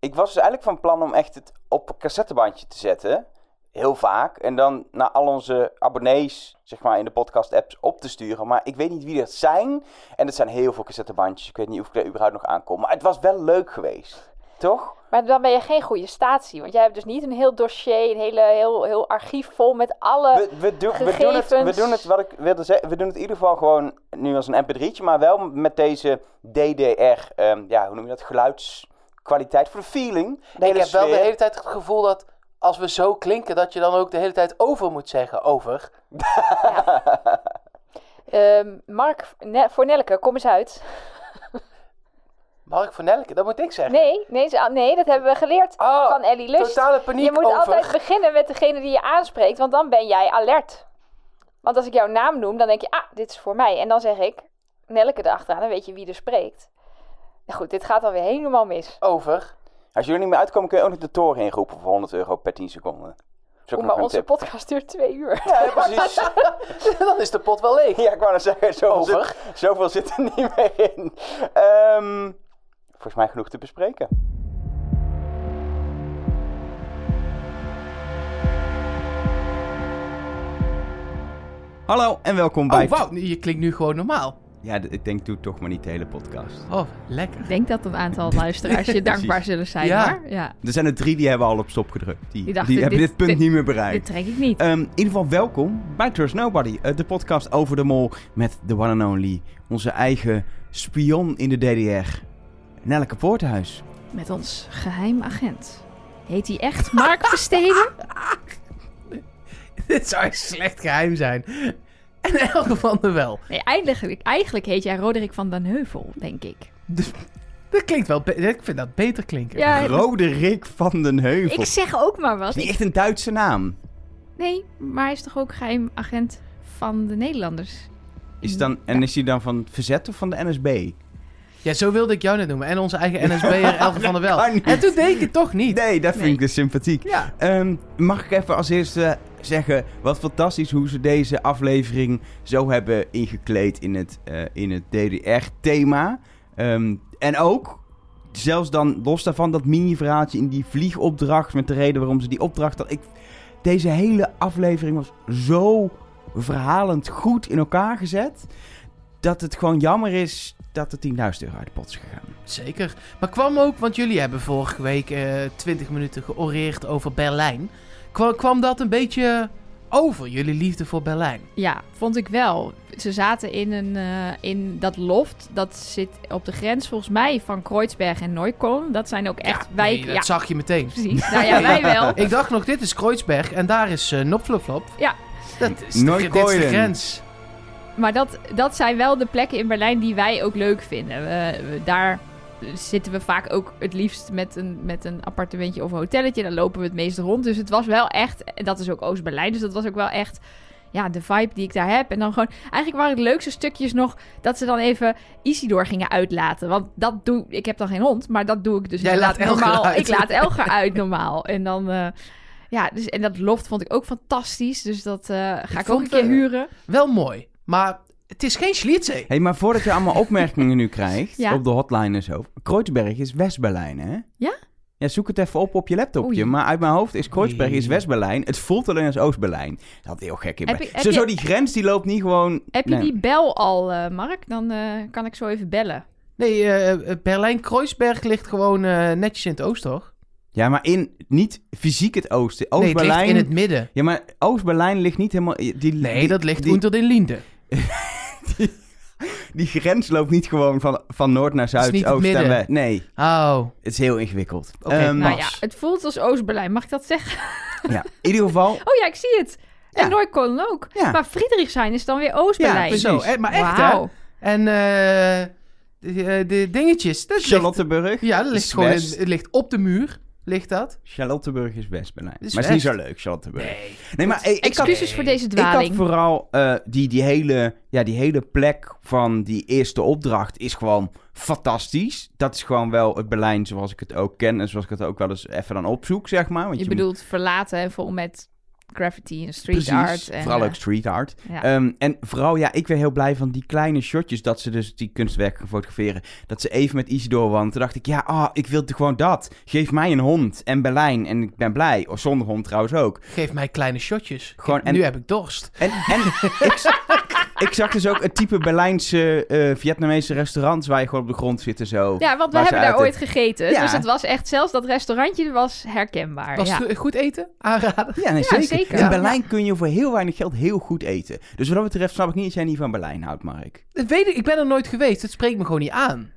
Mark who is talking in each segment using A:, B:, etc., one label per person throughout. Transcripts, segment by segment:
A: ik was dus eigenlijk van plan om echt het op een cassettebandje te zetten. Heel vaak. En dan naar al onze abonnees, zeg maar, in de podcast-apps op te sturen. Maar ik weet niet wie dat zijn. En het zijn heel veel cassettebandjes. Ik weet niet of ik daar überhaupt nog aankom. Maar het was wel leuk geweest. Toch?
B: Maar dan ben je geen goede statie. Want jij hebt dus niet een heel dossier, een hele, heel, heel archief vol met alle
A: We, we, doen, we, doen het, we
B: gegevens.
A: doen het, wat ik wilde zeggen, we doen het in ieder geval gewoon nu als een mp3'tje, maar wel met deze DDR, ehm, ja, hoe noem je dat, geluidskwaliteit voor de feeling. De
C: Ik heb wel de hele tijd het gevoel dat als we zo klinken, dat je dan ook de hele tijd over moet zeggen. Over.
B: Ehm, Mark, Ne- voor Nelke, kom eens uit.
C: Mark van Nelke, dat moet ik zeggen.
B: Nee, nee, ze- nee dat hebben we geleerd
C: Oh,
B: van Ellie Lust.
C: Totale paniek
B: Je moet
C: over.
B: altijd beginnen met degene die je aanspreekt, want dan ben jij alert. Want als ik jouw naam noem, dan denk je, ah, dit is voor mij. En dan zeg ik, Nelke erachteraan, dan weet je wie er spreekt. Goed, dit gaat alweer helemaal mis.
C: Over.
A: Als jullie niet meer uitkomen, kun je ook nog de toren inroepen voor 100 euro per 10 seconden. Nog
B: maar onze
A: tip.
B: podcast duurt twee uur.
A: Ja, precies.
C: dan is de pot wel leeg.
A: ja, ik wou net zeggen, zoveel,
C: Over.
A: Zit, zoveel zit er niet meer in. Ehm, volgens mij genoeg te bespreken. Hallo en welkom bij...
C: Oh, wauw. Je klinkt nu gewoon normaal.
A: Ja, ik denk, doe toch maar niet de hele podcast.
C: Oh, lekker.
D: Ik denk dat een aantal luisteraars je dankbaar zullen zijn,
C: Ja.
D: hoor. Ja,
A: Er zijn er drie die hebben al op stop gedrukt. Die,
D: Die
A: hebben dit,
D: dit-
A: punt
D: dit-
A: niet meer bereikt.
D: dit trek ik niet.
A: Ehm, in ieder geval welkom bij Trust Nobody, eh, de podcast over de mol met de one and only, onze eigen spion in de DDR, Nelleke Poorthuis.
D: Met ons geheim agent. Heet hij echt Mark Versteden?
C: Dit zou echt slecht geheim zijn. En in elk geval er wel.
D: Nee, eigenlijk, eigenlijk heet jij Roderick van den Heuvel, denk ik.
C: Dus, dat klinkt wel... Ik vind dat beter klinken.
D: Ja,
A: Roderick van den Heuvel.
D: ik zeg ook maar wat.
A: is niet echt een Duitse naam.
D: nee, maar hij is toch ook geheim agent van de Nederlanders?
A: Is dan, en is hij dan van het verzet of van de NSB?
C: Ja, zo wilde ik jou net noemen. En onze eigen NSB'er Elke van der Wel. En toen deed ik het toch niet.
A: Nee, dat vind
D: Nee.
A: ik dus sympathiek.
C: Ja.
A: Ehm, mag ik even als eerste zeggen, wat fantastisch hoe ze deze aflevering zo hebben ingekleed in het, eh, in het DDR-thema. Ehm, en ook, zelfs dan los daarvan, dat mini-verhaaltje in die vliegopdracht met de reden waarom ze die opdracht had. Ik, deze hele aflevering was zo verhalend goed in elkaar gezet, dat het gewoon jammer is dat er 10.000 euro uit de pot is gegaan.
C: Zeker. Maar kwam ook, want jullie hebben vorige week eh 20 minuten georeerd over Berlijn. Kwam, kwam dat een beetje over, jullie liefde voor Berlijn?
D: Ja, vond ik wel. Ze zaten in, een, eh, in dat loft. Dat zit op de grens volgens mij van Kreuzberg en Neukölln. Dat zijn ook echt
C: Ja,
D: wijken.
C: nee, dat zag je meteen.
D: precies. Nou ja, wij wel.
C: Ik dacht nog, dit is Kreuzberg en daar is uh, Nopflopflop.
D: Ja.
C: Dat is, de, dit is de grens.
D: Maar dat, dat zijn wel de plekken in Berlijn die wij ook leuk vinden. We, we- daar zitten we vaak ook het liefst met een, met een appartementje of een hotelletje. Daar lopen we het meest rond. Dus het was wel echt, en dat is ook Oost-Berlijn, dus dat was ook wel echt ja, de vibe die ik daar heb. En dan gewoon, eigenlijk waren het leukste stukjes nog dat ze dan even Isidor gingen uitlaten. Want dat doe ik, heb dan geen hond, maar dat doe ik dus
C: Jij laat Elger
D: normaal.
C: uit.
D: Ik laat Elger uit normaal. En dan, eh, ja, dus, en dat loft vond ik ook fantastisch. Dus dat eh, ga ik, ook een keer
C: eh,
D: huren.
C: Wel mooi, maar het is geen Schlierzee.
A: hey, maar voordat je allemaal opmerkingen nu krijgt
D: Ja.
A: op de hotline en zo. Kreuzberg is West-Berlijn, hè?
D: Ja?
A: Ja, zoek het even op op je laptopje.
D: Oei.
A: Maar uit mijn hoofd is Kreuzberg is West-Berlijn. Het voelt alleen als Oost-Berlijn. Dat is heel gek in
D: Heb
A: mij.
D: je- heb
A: Zo,
D: je-
A: zo die grens die loopt niet gewoon...
D: Heb je die bel al, eh, Mark? Dan eh, kan ik zo even bellen.
C: Nee, eh, Berlijn-Kreuzberg ligt gewoon netjes in het oosten, toch?
A: Ja, maar in niet fysiek het oosten.
C: Nee, het ligt
A: Oost-Berlijn...
C: in het midden.
A: Ja, maar Oost-Berlijn ligt niet helemaal... Die,
C: Nee,
A: die-
C: dat ligt
A: die,
C: onder de Linde.
A: die grens loopt niet gewoon van, van noord naar zuid,
C: niet het
A: oost en
C: midden.
A: west. Nee,
C: Oh,
A: het is heel ingewikkeld.
C: Oké,
A: Ehm,
D: Nou ja, het voelt als Oost-Berlijn. Mag ik dat zeggen?
A: ja, in ieder geval...
D: Oh ja, ik zie het. En
A: Ja.
D: Neukölln ook.
A: Ja.
D: Maar Friedrichshain is dan weer Oost-Berlijn.
A: precies.
C: zo. eh, maar echt,
D: Wauw.
C: hè? En eh, de, eh, de dingetjes, dat ligt,
A: Charlottenburg.
C: ja, dat ligt
A: is
C: gewoon in-
A: west.
C: het ligt op de muur, ligt dat.
A: Charlottenburg is West-Berlijn. Maar het is niet zo leuk, Charlottenburg.
C: Nee.
A: Nee, maar ik had,
D: Excuses voor deze
A: ik had
D: dwaling.
A: vooral eh, die, die, hele, ja, die hele plek van die eerste opdracht is gewoon fantastisch. Dat is gewoon wel het Berlijn zoals ik het ook ken en zoals ik het ook wel eens even dan opzoek, zeg maar. Want
D: Je
A: moet-
D: bedoelt verlaten en vol met graffiti en street
A: Precies,
D: art. En,
A: vooral
D: eh,
A: ook street art.
D: ja.
A: Ehm, en vooral, ja, ik werd heel blij van die kleine shotjes dat ze dus die kunstwerken gaan fotograferen. Dat ze even met Isidore want Toen dacht ik, ja, ah, ik wil gewoon dat. Geef mij een hond en Berlijn en ik ben blij. Of zonder hond trouwens ook.
C: Geef mij kleine shotjes.
A: Gewoon- en-
C: Nu heb ik dorst.
A: En, en ik, ik zag dus ook het type Berlijnse eh, Vietnamese restaurants waar je gewoon op de grond zit en zo.
D: ja, want we hebben daar ooit gegeten.
A: Ja.
D: Dus het was echt, zelfs dat restaurantje was herkenbaar.
C: Was
D: ja.
C: goed eten? Aanraden?
A: Ja, nee,
D: Ja,
A: zeker.
D: zeker.
A: In Berlijn kun je voor heel weinig geld heel goed eten. Dus wat dat betreft snap ik niet dat jij niet van Berlijn houdt, Mark.
C: Dat weet ik, ik ben er nooit geweest. Het spreekt me gewoon niet aan.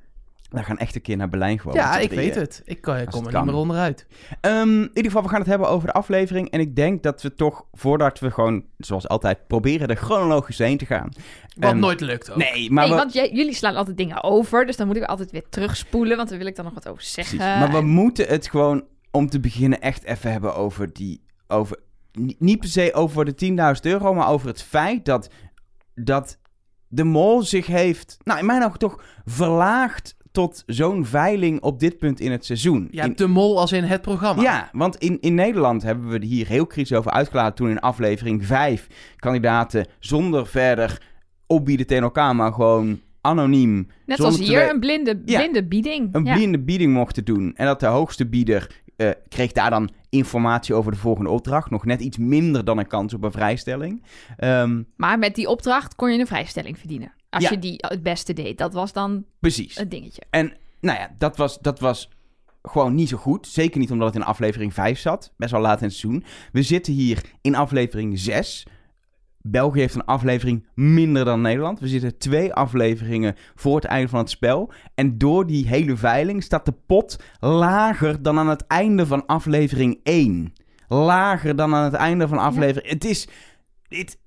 A: We gaan echt een keer naar Berlijn gewoon.
C: ja, ik
A: drieën.
C: weet het. Ik eh,
A: het
C: kom er
A: kan.
C: niet meer onderuit.
A: Ehm, in ieder geval, we gaan het hebben over de aflevering. En ik denk dat we toch, voordat we gewoon, zoals altijd, proberen er chronologisch heen te gaan.
C: Wat
A: Ehm,
C: nooit lukt ook.
A: Nee, maar,
D: nee,
A: we,
D: want jij- jullie slaan altijd dingen over. Dus dan moet ik altijd weer terugspoelen. Want dan wil ik dan nog wat over zeggen.
A: precies. maar we
D: En-
A: moeten het gewoon, om te beginnen, echt even hebben over die... Over, ni- niet per se over de 10.000 euro, maar over het feit dat, dat de mol zich heeft, nou in mijn ogen toch, verlaagd tot zo'n veiling op dit punt in het seizoen.
C: Je
A: In-
C: de mol als in het programma.
A: Ja, want in, in Nederland hebben we er hier heel kritisch over uitgelaten toen in aflevering 5 kandidaten zonder verder opbieden tegen elkaar, maar gewoon anoniem
D: Net als hier, een blinde,
A: Ja.
D: blinde bieding.
A: een
D: ja.
A: blinde bieding mochten doen. En dat de hoogste bieder eh, kreeg daar dan informatie over de volgende opdracht. Nog net iets minder dan een kans op een vrijstelling. Ehm,
D: Maar met die opdracht kon je een vrijstelling verdienen. Als
A: Ja.
D: je die het beste deed. Dat was dan
A: precies.
D: het dingetje.
A: En nou ja, dat was, dat was gewoon niet zo goed. Zeker niet omdat het in aflevering 5 zat. Best wel laat in het seizoen. We zitten hier in aflevering 6. België heeft een aflevering minder dan Nederland. We zitten twee afleveringen voor het einde van het spel. En door die hele veiling staat de pot lager dan aan het einde van aflevering 1. Lager dan aan het einde van aflevering... Het is... Dit,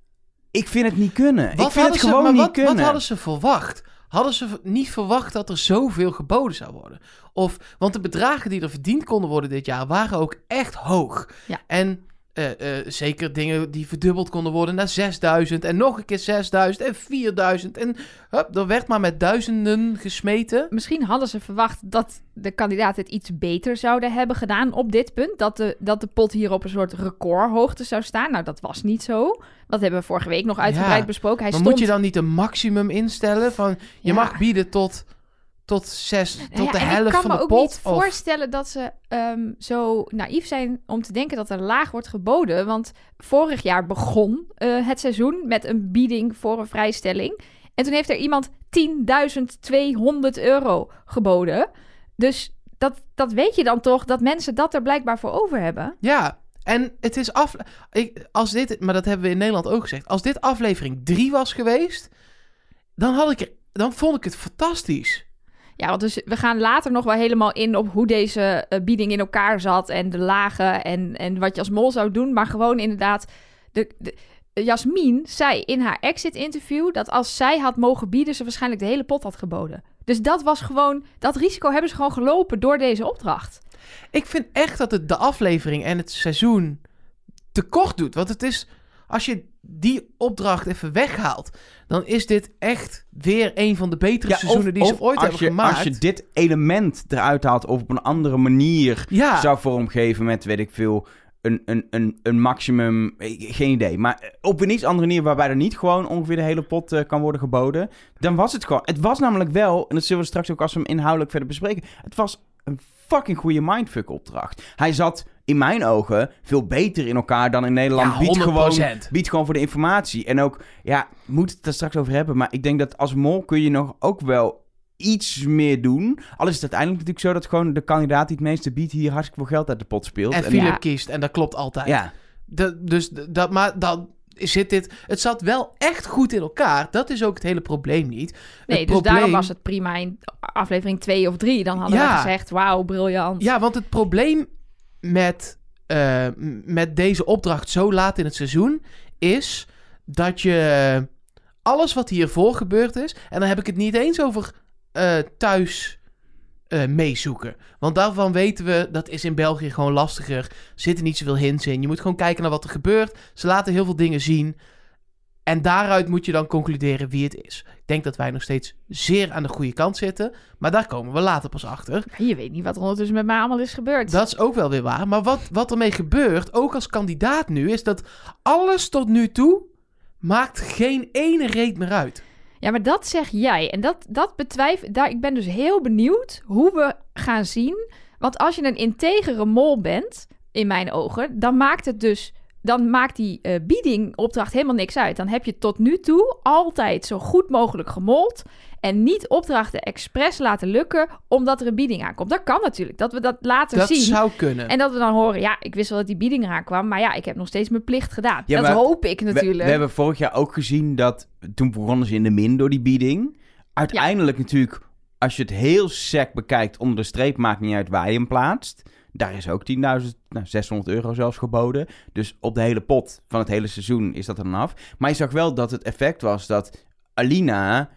A: ik vind het niet kunnen. ik vind het
C: ze-
A: gewoon
C: maar
A: niet
C: wat,
A: kunnen.
C: Wat hadden ze verwacht? Hadden ze niet verwacht dat er zoveel geboden zou worden? Of, want de bedragen die er verdiend konden worden dit jaar waren ook echt hoog.
D: Ja.
C: En eh, eh, zeker dingen die verdubbeld konden worden naar 6000 en nog een keer 6000 en 4000. En hup, er werd maar met duizenden gesmeten.
D: Misschien hadden ze verwacht dat de kandidaten het iets beter zouden hebben gedaan op dit punt. Dat de, dat de pot hier op een soort recordhoogte zou staan. Nou, dat was niet zo. Dat hebben we vorige week nog uitgebreid
C: Ja,
D: besproken. Hij
C: maar
D: stond...
C: moet je dan niet een maximum instellen van je
D: Ja.
C: mag bieden tot, tot, zes,
D: Nou
C: tot
D: ja,
C: de helft
D: ik kan
C: van
D: me
C: de
D: ook
C: pot?
D: niet
C: of-
D: voorstellen dat ze ehm, zo naïef zijn om te denken dat er laag wordt geboden. Want vorig jaar begon eh, het seizoen met een bieding voor een vrijstelling. En toen heeft er iemand 10.200 euro geboden. Dus dat, dat weet je dan toch, dat mensen dat er blijkbaar voor over hebben.
C: Ja, en het is af. Ik, als dit, maar dat hebben we in Nederland ook gezegd. Als dit aflevering 3 was geweest, dan had ik dan vond ik het fantastisch.
D: Ja, want dus we gaan later nog wel helemaal in op hoe deze eh, bieding in elkaar zat en de lagen en, en wat je als mol zou doen. Maar gewoon inderdaad, de, de, Jasmin zei in haar exit-interview dat als zij had mogen bieden, ze waarschijnlijk de hele pot had geboden. Dus dat was gewoon, dat risico hebben ze gewoon gelopen door deze opdracht.
C: Ik vind echt dat het de aflevering en het seizoen te kort doet. Want het is, als je die opdracht even weghaalt, dan is dit echt weer een van de betere
A: Ja,
C: seizoenen die ze ooit hebben
A: je,
C: gemaakt.
A: Als je dit element eruit haalt of op een andere manier
C: ja,
A: zou vormgeven met, weet ik veel, een, een, een, een maximum, eh, geen idee. Maar op een iets andere manier waarbij er niet gewoon ongeveer de hele pot eh, kan worden geboden, dan was het gewoon. Het was namelijk wel, en dat zullen we straks ook als we hem inhoudelijk verder bespreken, het was een fucking goede mindfuck opdracht. Hij zat in mijn ogen veel beter in elkaar dan in Nederland.
C: Ja,
A: biedt, gewoon,
C: 100%.
A: biedt gewoon voor de informatie. En ook, ja, we moeten het er straks over hebben, maar ik denk dat als mol kun je nog ook wel iets meer doen. Al is het uiteindelijk natuurlijk zo dat gewoon de kandidaat die het meeste biedt hier hartstikke veel geld uit de pot speelt.
C: en
A: En-
C: Philip
D: Ja.
C: kiest en dat klopt altijd.
A: ja,
C: De- dus dat, maar dan zit dit. Het zat wel echt goed in elkaar. Dat is ook het hele probleem niet.
D: Nee,
C: Het
D: dus daarom
C: probleem-
D: was het prima in aflevering 2 of 3. Dan hadden
C: Ja.
D: we gezegd, wauw, briljant.
C: Ja, want het probleem met, eh, met deze opdracht zo laat in het seizoen is dat je alles wat hiervoor gebeurd is, en dan heb ik het niet eens over eh, thuis eh, meezoeken. Want daarvan weten we, dat is in België gewoon lastiger. Er zitten niet zoveel hints in. Je moet gewoon kijken naar wat er gebeurt. Ze laten heel veel dingen zien. En daaruit moet je dan concluderen wie het is. Ik denk dat wij nog steeds zeer aan de goede kant zitten. Maar daar komen we later pas achter.
D: Je weet niet wat er ondertussen met mij allemaal is gebeurd.
C: Dat is ook wel weer waar. Maar wat, wat ermee gebeurt, ook als kandidaat nu, is dat alles tot nu toe maakt geen ene reet meer uit.
D: Ja, maar dat zeg jij. En dat, dat betwijfel... Daar, ik ben dus heel benieuwd hoe we gaan zien. Want als je een integere mol bent, in mijn ogen... dan maakt het dus... Dan maakt die eh biedingopdracht helemaal niks uit. Dan heb je tot nu toe altijd zo goed mogelijk gemold... en niet opdrachten expres laten lukken... omdat er een bieding aankomt. Dat kan natuurlijk. Dat we dat laten
C: Dat
D: zien.
C: zou kunnen.
D: En dat we dan horen, ja, ik wist wel dat die bieding eraan kwam... maar ja, ik heb nog steeds mijn plicht gedaan.
A: Ja,
D: dat hoop ik natuurlijk.
A: we hebben vorig jaar ook gezien dat... Toen begonnen ze in de min door die bieding. Uiteindelijk natuurlijk, als je het heel sec bekijkt... onder de streep maakt niet uit waar je hem plaatst. Daar is ook 10.000, nou 600 euro zelfs geboden. Dus op de hele pot van het hele seizoen is dat er dan af. Maar je zag wel dat het effect was dat Alina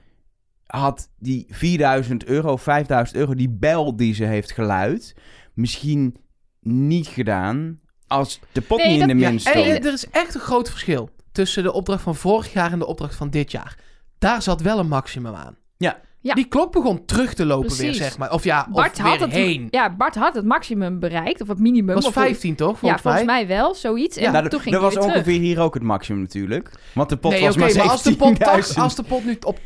A: had die 4000 euro, 5000 euro, die bel die ze heeft geluid, misschien niet gedaan als de pot
D: Nee,
A: niet in de
C: Ja,
A: min stond.
C: er is echt een groot verschil tussen de opdracht van vorig jaar en de opdracht van dit jaar. Daar zat wel een maximum aan.
A: Ja.
D: Ja.
C: Die klok begon terug te lopen weer, zeg maar. Of ja,
D: Bart
C: of
D: had,
C: weer
D: het,
C: heen.
D: ja, Bart had het maximum bereikt, of het minimum.
C: was
D: of
C: 15, toch?
D: Ja,
C: Volgens
D: volgens
C: mij.
D: wel, zoiets. En
C: Ja,
A: Nou,
D: toen ging
A: dat was
D: weer terug.
A: ongeveer hier ook het maximum natuurlijk. Want de pot
C: nee,
A: was
C: oké, maar als de, pot
A: 17.000.
C: tach- als de pot nu op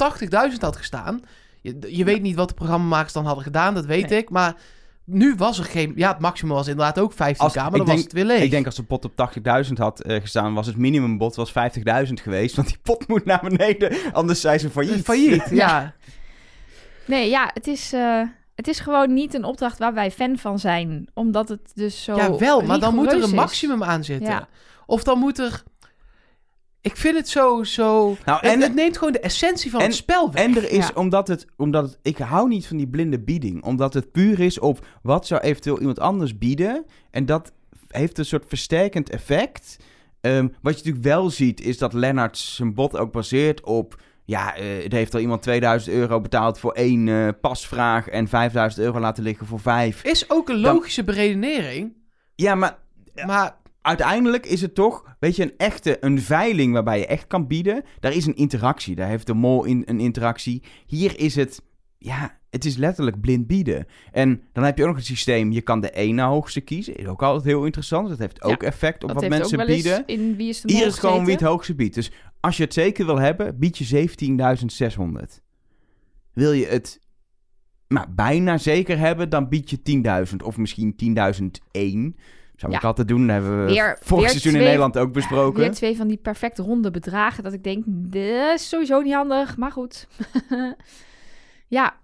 C: 80.000 had gestaan... Je, je weet niet wat de programmamakers dan hadden gedaan, dat weet
D: Nee.
C: ik. Maar nu was er geen... Ja, het maximum was inderdaad ook 15k,
A: Als-
C: maar was
A: denk-
C: het weer leeg.
A: Ik denk als de pot op 80.000 had eh, gestaan, was het minimumbod was 50.000 geweest. Want die pot moet naar beneden, anders zijn ze failliet.
C: Failliet, ja.
D: Nee, ja, het is, eh, het is gewoon niet een opdracht waar wij fan van zijn. Omdat het dus zo
C: Ja, wel, maar dan moet er een
D: is.
C: maximum aan zitten.
D: Ja.
C: Of dan moet er... Ik vind het zo... zo...
A: Nou, en,
C: het neemt gewoon de essentie van
A: en-
C: het spel weg.
A: en er is,
D: Ja.
A: omdat, het, omdat het... Ik hou niet van die blinde bieding. Omdat het puur is op wat zou eventueel iemand anders bieden. En dat heeft een soort versterkend effect. Ehm, wat je natuurlijk wel ziet, is dat Lennart zijn bod ook baseert op... Ja, eh, er heeft al iemand 2000 euro betaald voor één eh, pasvraag... en 5000 euro laten liggen voor vijf.
C: Is ook een
A: Dan-
C: logische beredenering.
A: Ja, maar Ja.
C: Maar
A: uiteindelijk is het toch, weet je, een echte een veiling waarbij je echt kan bieden. Daar is een interactie. Daar heeft de mol in, een interactie. Hier is het, ja, het is letterlijk blind bieden. En dan heb je ook nog het systeem, je kan de ene hoogste kiezen. Is ook altijd heel interessant. Dat heeft ook effect op wat mensen
D: ook wel eens
A: bieden.
D: in Wie is de Mol
A: Hier is gewoon wie het hoogste biedt. Dus als je het zeker wil hebben, bied je 17.600. Wil je het nou, bijna zeker hebben, dan bied je 10.000 of misschien 10.001. Zou ik altijd doen. Dat hebben we
D: Weer-
A: vorig
D: weer
A: seizoen in Nederland ook besproken.
D: Weer twee van die perfect ronde bedragen dat ik denk, dit is sowieso niet handig, maar goed. ja,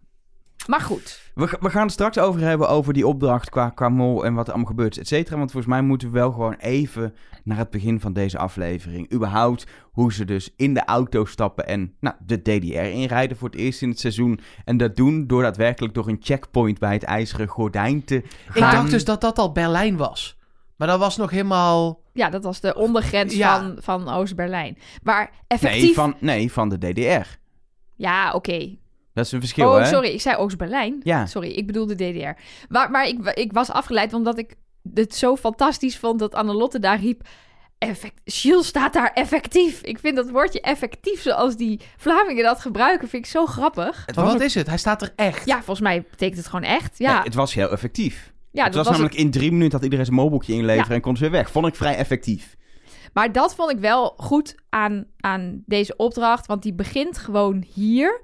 D: maar goed.
A: We, we gaan het straks over hebben over die opdracht qua, qua mol en wat er allemaal gebeurt, et cetera. Want volgens mij moeten we wel gewoon even naar het begin van deze aflevering. Überhaupt hoe ze dus in de auto stappen en nou, de DDR inrijden voor het eerst in het seizoen. En dat doen door daadwerkelijk door een checkpoint bij het ijzeren gordijn te
C: ik
A: gaan.
C: dacht dus dat dat al Berlijn was. Maar dat was nog helemaal...
D: Ja, dat was de ondergrens
C: Ja.
D: van, van Oost-Berlijn. Maar effectief...
A: Nee van, nee, van de DDR.
D: Ja, oké.
A: Dat is een verschil,
D: Oh,
A: hè?
D: sorry, ik zei Oost-Berlijn.
A: Ja.
D: Sorry, ik bedoelde DDR. Maar, maar ik, ik was afgeleid omdat ik het zo fantastisch vond dat Annelotte daar riep... Effect, Gilles staat daar effectief. Ik vind dat woordje effectief, zoals die Vlamingen dat gebruiken, vind ik zo grappig.
A: Het was
C: wat
A: ook-
C: is het? Hij staat er echt.
D: Ja, volgens mij betekent het gewoon echt. Ja,
A: Nee, het was heel effectief.
D: ja
A: het
D: dat
A: was,
D: was
A: namelijk in drie minuten had iedereen zijn mobieltje inleveren
D: Ja.
A: en kon ze weer weg. Vond ik vrij effectief.
D: Maar dat vond ik wel goed aan, aan deze opdracht. Want die begint gewoon hier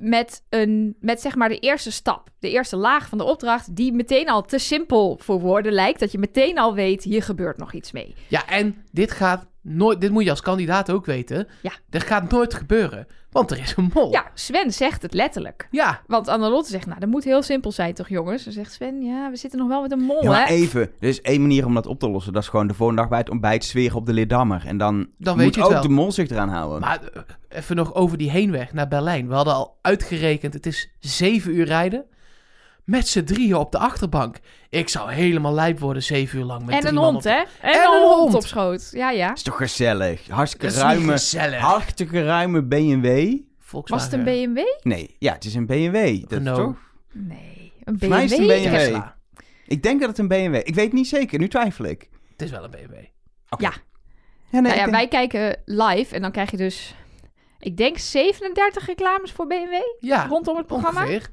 D: met, een, met zeg maar de eerste stap. De eerste laag van de opdracht. Die meteen al te simpel voor woorden lijkt. Dat je meteen al weet, hier gebeurt nog iets mee.
C: Ja, en dit gaat nooit... Dit moet je als kandidaat ook weten.
D: Ja.
C: Dit gaat nooit gebeuren. Want er is een mol.
D: Ja, Sven zegt het letterlijk.
C: Ja.
D: Want Annelotte zegt, nou, dat moet heel simpel zijn toch jongens? Dan zegt Sven, ja, we zitten nog wel met een mol,
A: Ja, maar
D: hè?
A: even. Er is één manier om dat op te lossen. Dat is gewoon de volgende dag bij het ontbijt zweren op de Lidammer. En dan,
C: Dan
A: moet
C: weet je
A: ook
C: wel.
A: de mol zich eraan houden.
C: Maar eh, even nog over die heenweg naar Berlijn. We hadden al uitgerekend, het is zeven uur rijden. Met z'n drieën op de achterbank. Ik zou helemaal lijp worden, zeven uur lang. Met
D: En
C: drie
D: een hond,
C: op-
D: hè? En,
C: En
D: een
C: een
D: hond op schoot. Ja, ja.
A: is toch gezellig? Hartstikke
C: Dat is niet
A: ruime,
C: gezellig.
A: hartstikke ruime BMW.
C: Volkswagen.
D: Was het een BMW?
A: Nee, ja, het is een BMW. Dat is toch?
D: Nee, een
A: Voor mij is het een
D: BMW.
A: BMW. Ja, nee,
D: nou
A: ik
D: ja,
A: denk-
D: wij kijken live en dan krijg je dus, ik denk 37 reclames voor BMW
C: Ja,
D: rondom het programma.
C: ongeveer.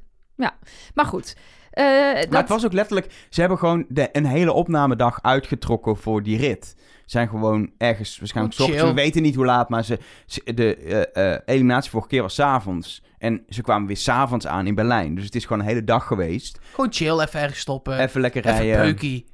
D: Maar goed, eh,
A: Maar
D: dat,
A: het was ook letterlijk... Ze hebben gewoon de, een hele opnamedag uitgetrokken voor die rit. Zijn gewoon ergens, waarschijnlijk 's
C: Oh,
A: ochtends, we weten niet hoe laat, maar ze, ze- de eh, eh, eliminatie vorige keer was 's avonds. En ze kwamen weer 's avonds aan in Berlijn. Dus het is gewoon een hele dag geweest.
C: Gewoon chill, even ergens stoppen.
A: Even lekker
C: Even
A: rijden.
C: peukie.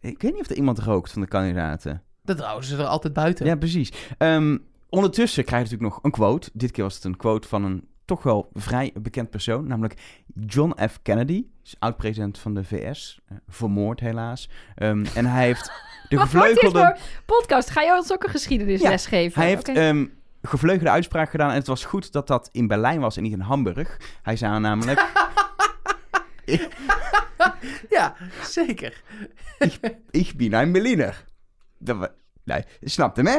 A: Ik weet niet of er iemand rookt van de kandidaten.
C: Dat houden ze er altijd buiten.
A: Ja, precies. Ehm, ondertussen krijg je natuurlijk nog een quote. Dit keer was het een quote van een toch wel vrij bekend persoon. Namelijk John F. Kennedy. Oud-president van de VS. eh, vermoord helaas. Ehm, en hij heeft de gevleugelde...
D: voor podcast? Ga je ons ook een geschiedenisles geven?
A: Hij heeft
D: Oké.
A: ehm, gevleugelde uitspraak gedaan. En het was goed dat dat in Berlijn was en niet in Hamburg. Hij zei namelijk...
C: Ja, zeker.
A: Ik ben een Berliner. Dat we, nee, je snapt hem, hè?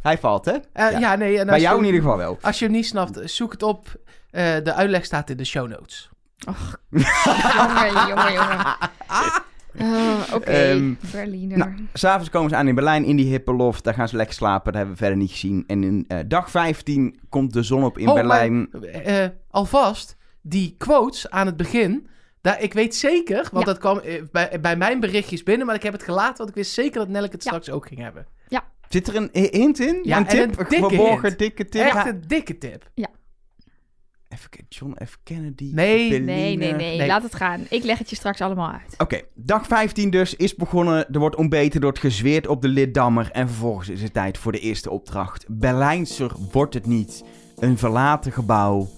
A: Hij valt, hè?
C: Eh,
A: Ja.
C: ja. nee. En
A: Bij
C: als
A: jou
C: je-
A: in ieder geval wel.
C: Als je hem niet snapt, zoek het op. Eh, de uitleg staat in de show notes.
D: jongen, jongen, jongen. Oh, Oké,
A: Ehm,
D: Berliner.
A: nou, S'avonds komen ze aan in Berlijn, in die hippe loft. Daar gaan ze lekker slapen. Dat hebben we verder niet gezien. En in eh, dag 15 komt de zon op in
C: Oh,
A: Berlijn.
C: maar, eh, alvast, die quotes aan het begin. Daar, ik weet zeker, want
D: Ja.
C: dat kwam eh, bij, bij mijn berichtjes binnen. Maar ik heb het gelaten, want ik wist zeker dat Nelke het
D: Ja.
C: straks ook ging hebben.
A: Zit er een hi- hint in?
C: Ja,
A: een
C: en
A: tip?
C: een dikke
A: verborgen
C: hint.
A: dikke tip?
C: Echt
A: Ja.
C: een dikke tip.
A: Even kijken, John F. Kennedy.
C: Nee.
D: Nee, nee, nee,
C: Nee.
D: Laat het gaan. Ik leg het je straks allemaal uit.
A: Oké, dag 15 dus is begonnen. Er wordt ontbeten, er wordt gezweerd op de Lidammer. En vervolgens is het tijd voor de eerste opdracht. Berlijnser wordt het niet. Een verlaten gebouw.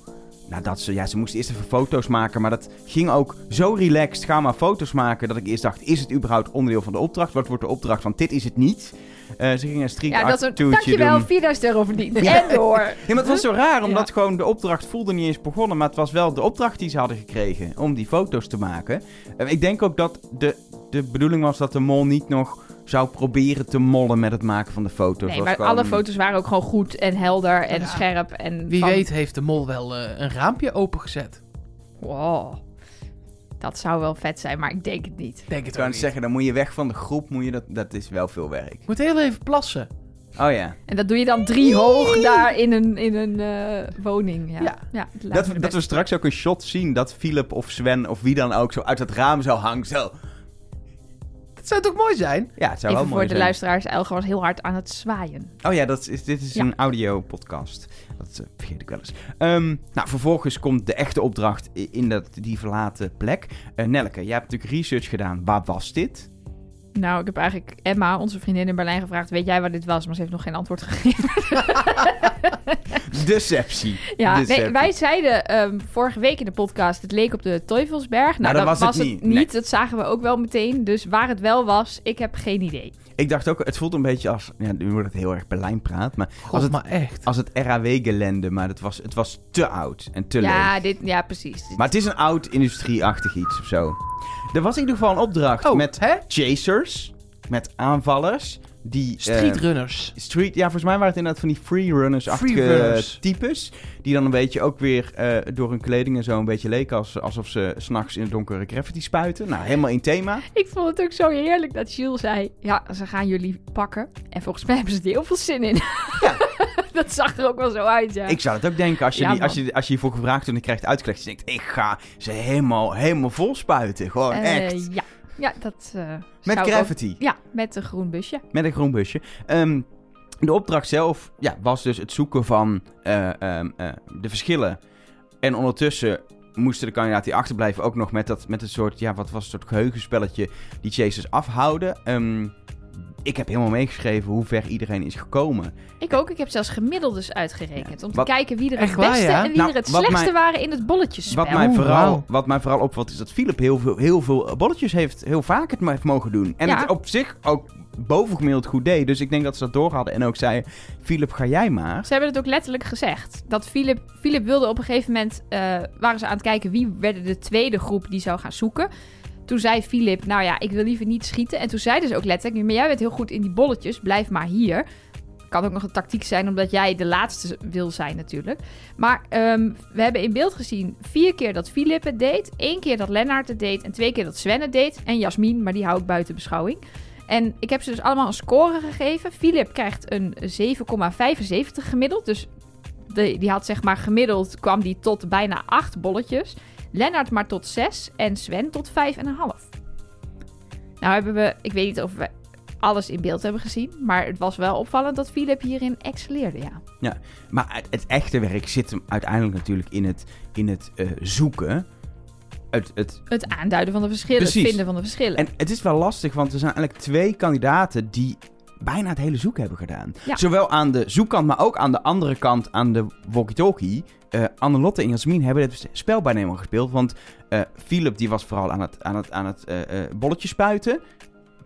A: Nou, dat ze, ja, ze moesten eerst even foto's maken. Maar dat ging ook zo relaxed. Ga maar foto's maken. Dat ik eerst dacht, is het überhaupt onderdeel van de opdracht? Wat wordt de opdracht van dit is het niet? Eh, ze gingen een street
D: Ja,
A: art
D: dat is een... Dankjewel,
A: doen.
D: 4000 euro verdiend.
A: Ja.
D: En door.
A: Ja, maar het was zo raar, omdat
D: Ja.
A: gewoon de opdracht voelde niet eens begonnen. Maar het was wel de opdracht die ze hadden gekregen om die foto's te maken. Eh, ik denk ook dat de, de bedoeling was dat de mol niet nog zou proberen te mollen met het maken van de foto's.
D: Nee, maar
A: gewoon-
D: alle foto's waren ook gewoon goed en helder en
C: Ja.
D: scherp. En
C: Wie
D: van-
C: weet heeft de mol wel eh, een raampje opengezet.
D: Wow. Dat zou wel vet zijn, maar ik denk het niet.
C: Denk
A: Ik
C: het
A: kan
C: ook niet.
A: zeggen, dan moet je weg van de groep. Moet je dat, dat is wel veel werk.
C: Ik moet heel even plassen.
A: Oh ja.
D: En dat doe je dan drie hoog daar in een, in een eh, woning. Ja,
C: Ja.
A: Dat, dat we straks ook een shot zien dat Philip of Sven of wie dan ook zo uit het raam zou hangen. Zo.
C: Dat zou toch mooi zijn?
A: Ja, het zou
D: Even
A: wel
D: voor
A: mooi
D: de
A: zijn.
D: luisteraars, Elger was heel hard aan het zwaaien.
A: Oh ja, dat is, dit is
D: Ja.
A: een audio-podcast. Dat eh, vergeet ik wel eens. Ehm, nou, vervolgens komt de echte opdracht i- in dat, die verlaten plek. Eh Nelke, jij hebt natuurlijk research gedaan. Waar was dit?
D: Nou, ik heb eigenlijk Emma, onze vriendin in Berlijn, gevraagd... weet jij waar dit was? Maar ze heeft nog geen antwoord gegeven.
A: Deceptie.
D: Ja,
A: Deceptie.
D: nee, wij zeiden ehm, vorige week in de podcast... het leek op de Teufelsberg. Nou,
A: dat
D: dat
A: was het niet. Nee.
D: Dat zagen we ook wel meteen. Dus waar het wel was, ik heb geen idee.
A: Ik dacht ook, het voelt een beetje als... Ja, nu wordt het heel erg Berlijn praat. Maar
C: God,
A: als het,
C: maar echt.
A: als het RAW-gelende. Maar het was, het was te oud en te leeg.
D: Ja, dit, ja, precies.
A: Maar het is een oud industrieachtig iets of zo. Er was in ieder geval een opdracht
C: Oh,
A: met
C: hè?
A: chasers. Met aanvallers. Die, eh,
C: Streetrunners.
A: Street, ja, volgens mij waren het inderdaad van die freerunners-achtige
C: Freerunners.
A: types. Die dan een beetje ook weer eh, door hun kleding en zo een beetje leken als, alsof ze s'nachts in het donkere graffiti spuiten. Nou, helemaal in thema.
D: Ik vond het ook zo heerlijk dat Jules zei... ja, ze gaan jullie pakken. En volgens mij hebben ze er heel veel zin in.
A: Ja.
D: dat zag er ook wel zo uit, ja.
A: Ik zou het ook denken als je,
D: Ja,
A: die, als je, als je hiervoor gevraagd wordt en krijgt uitgelegd. Je denkt, ik ga ze helemaal, helemaal vol spuiten. Gewoon
D: Eh,
A: echt.
D: Ja, ja dat eh,
A: Met
D: ook- Ja, met een groen busje.
A: Met een groen busje. Ehm, de opdracht zelf ja, was dus het zoeken van eh, ehm, eh, de verschillen. En ondertussen moesten de kandidaten die achterblijven ook nog met, dat, met een soort, ja, wat was het, soort geheugenspelletje die chasers afhouden. Ehm, ik heb helemaal meegeschreven hoe ver iedereen is gekomen.
D: Ik ook. Ik heb zelfs gemiddeldes uitgerekend. Om te
A: Wat-
D: kijken wie er het
C: waar,
D: beste
C: ja?
D: en wie
A: Nou,
D: er het slechtste
A: mij-
D: waren in het bolletjespel.
A: Wat mij, vooral, wat mij vooral opvalt is dat Philip heel veel, heel veel bolletjes heeft, heel vaak het heeft mogen doen. En
D: Ja.
A: het op zich ook bovengemiddeld goed deed. Dus ik denk dat ze dat door hadden en ook zei, Philip ga jij maar.
D: Ze hebben het ook letterlijk gezegd. Dat Philip, Philip wilde op een gegeven moment... eh, waren ze aan het kijken wie werden de tweede groep die zou gaan zoeken. Toen zei Philip, nou ja, ik wil liever niet schieten. En toen zeiden ze ook letterlijk... maar jij bent heel goed in die bolletjes, blijf maar hier. Kan ook nog een tactiek zijn, omdat jij de laatste wil zijn natuurlijk. Maar ehm, we hebben in beeld gezien vier keer dat Philip het deed. één keer dat Lennart het deed en twee keer dat Sven het deed. En Jasmin, maar die hou ik buiten beschouwing. En ik heb ze dus allemaal een score gegeven. Philip krijgt een 7,75 gemiddeld. Dus die had zeg maar gemiddeld kwam die tot bijna 8 bolletjes. Lennart maar tot 6 en Sven tot 5,5. Nou hebben we, ik weet niet of we alles in beeld hebben gezien. Maar het was wel opvallend dat Philip hierin excelleerde, ja.
A: Maar het, het echte werk zit hem uiteindelijk natuurlijk in het, in het eh, zoeken. Het, het,
D: Het aanduiden van de verschillen,
A: Precies.
D: het vinden van de verschillen.
A: en het is wel lastig, want er zijn eigenlijk twee kandidaten die bijna het hele zoek hebben gedaan.
D: Ja.
A: Zowel aan de zoekkant, maar ook aan de andere kant, aan de walkie-talkie. Eh Annelotte en Jasmin hebben dit spel bijna helemaal gespeeld. Want eh Philip die was vooral aan het, aan het, aan het eh, bolletje spuiten.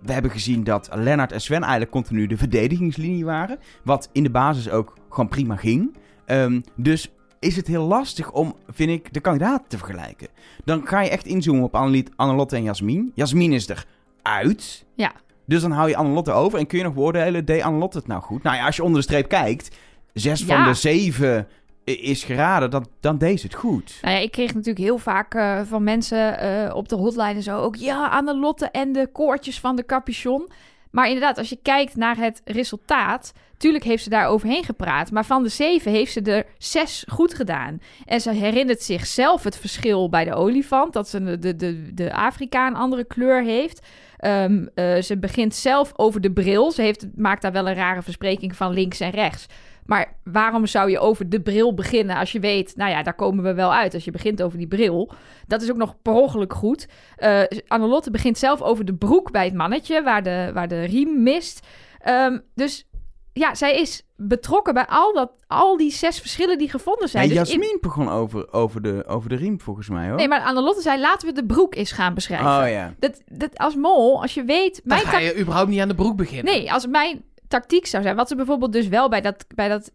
A: We hebben gezien dat Lennart en Sven eigenlijk continu de verdedigingslinie waren. Wat in de basis ook gewoon prima ging. Ehm, dus is het heel lastig om, vind ik, de kandidaten te vergelijken. Dan ga je echt inzoomen op Annelotte en Jasmin. Jasmin is er uit.
D: Ja.
A: Dus dan hou je Annelotte over en kun je nog beoordelen, deed Annelotte het nou goed? Nou ja, als je onder de streep kijkt, zes
D: Ja.
A: van de zeven is geraden, dan, dan deed ze het goed.
D: Nou ja, ik kreeg natuurlijk heel vaak eh, van mensen eh, op de hotline en zo ook... Ja, Annelotte en de koortjes van de capuchon. Maar inderdaad, als je kijkt naar het resultaat... Tuurlijk heeft ze daar overheen gepraat. Maar van de zeven heeft ze er zes goed gedaan. En ze herinnert zichzelf het verschil bij de olifant. Dat ze de, de, de, de Afrika een andere kleur heeft. Ehm, eh, ze begint zelf over de bril. Ze heeft, maakt daar wel een rare verspreking van links en rechts. Maar waarom zou je over de bril beginnen als je weet, nou ja, daar komen we wel uit als je begint over die bril. Dat is ook nog per ongeluk goed. Eh Annelotte begint zelf over de broek bij het mannetje, waar de, waar de riem mist. Ehm, dus ja, zij is betrokken bij al, dat, al die zes verschillen die gevonden zijn. Dus in-
A: Jasmin begon over, over, de, over de riem, volgens mij hoor.
D: Nee, maar Annelotte zei, laten we de broek eens gaan beschrijven.
A: Oh ja.
D: dat, dat, als mol, als je weet...
C: Dan
D: Mijn
C: ga je überhaupt niet aan de broek beginnen.
D: Nee, als mijn tactiek zou zijn, wat ze bijvoorbeeld dus wel bij, dat, bij dat,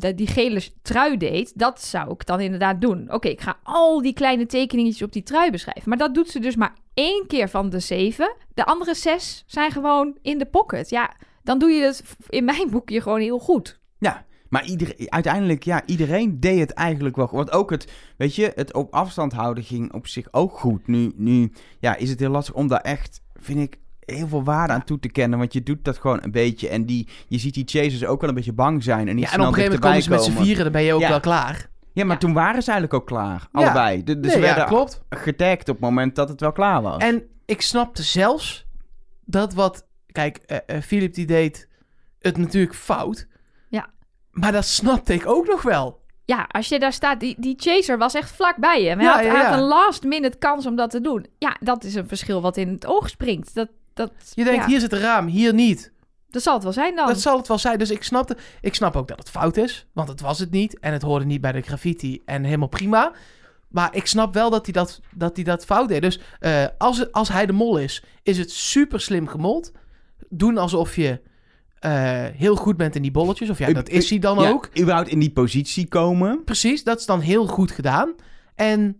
D: dat, die gele trui deed, dat zou ik dan inderdaad doen. Oké, ik ga al die kleine tekeningetjes op die trui beschrijven. Maar dat doet ze dus maar één keer van de zeven. De andere zes zijn gewoon in de pocket. Ja, dan doe je het in mijn boekje gewoon heel goed.
A: Ja, maar ieder, uiteindelijk, ja, iedereen deed het eigenlijk wel. Want ook het, weet je, het op afstand houden ging op zich ook goed. Nu, nu ja, is het heel lastig om daar echt, vind ik, heel veel waarde aan toe te kennen. Want je doet dat gewoon een beetje. En die, je ziet die chasers ook wel een beetje bang zijn. En niet
C: Ja, en
A: snel
C: op een gegeven moment komen ze met z'n vieren, dan ben je ook
A: Ja.
C: wel klaar.
A: Ja, maar
D: Ja.
A: toen waren ze eigenlijk ook klaar. Allebei. De- Dus
C: Nee,
A: ze
C: ja,
A: werden
C: klopt.
A: getagd op het moment dat het wel klaar was.
C: En ik snapte zelfs dat wat... Kijk, eh eh, Philip die deed het natuurlijk fout.
D: Ja.
C: Maar dat snapte ik ook nog wel.
D: Ja, als je daar staat, die, die chaser was echt vlak bij je. Hij,
C: Ja,
D: had,
C: ja,
D: hij had een last minute kans om dat te doen. Ja, dat is een verschil wat in het oog springt. Dat, dat,
C: Je denkt,
D: ja,
C: hier zit een raam, hier niet.
D: dat zal het wel zijn dan.
C: Dat zal het wel zijn. Dus ik snapte... Ik snap ook dat het fout is. Want het was het niet. En het hoorde niet bij de graffiti. En helemaal prima. Maar ik snap wel dat hij dat, dat, hij dat fout deed. Dus eh, als, het- als hij de mol is, is het super slim gemold. Doen alsof je eh, heel goed bent in die bolletjes. Of ja, dat is hij dan
A: Ja,
C: ook.
A: überhaupt in die positie komen.
C: Precies, dat is dan heel goed gedaan. En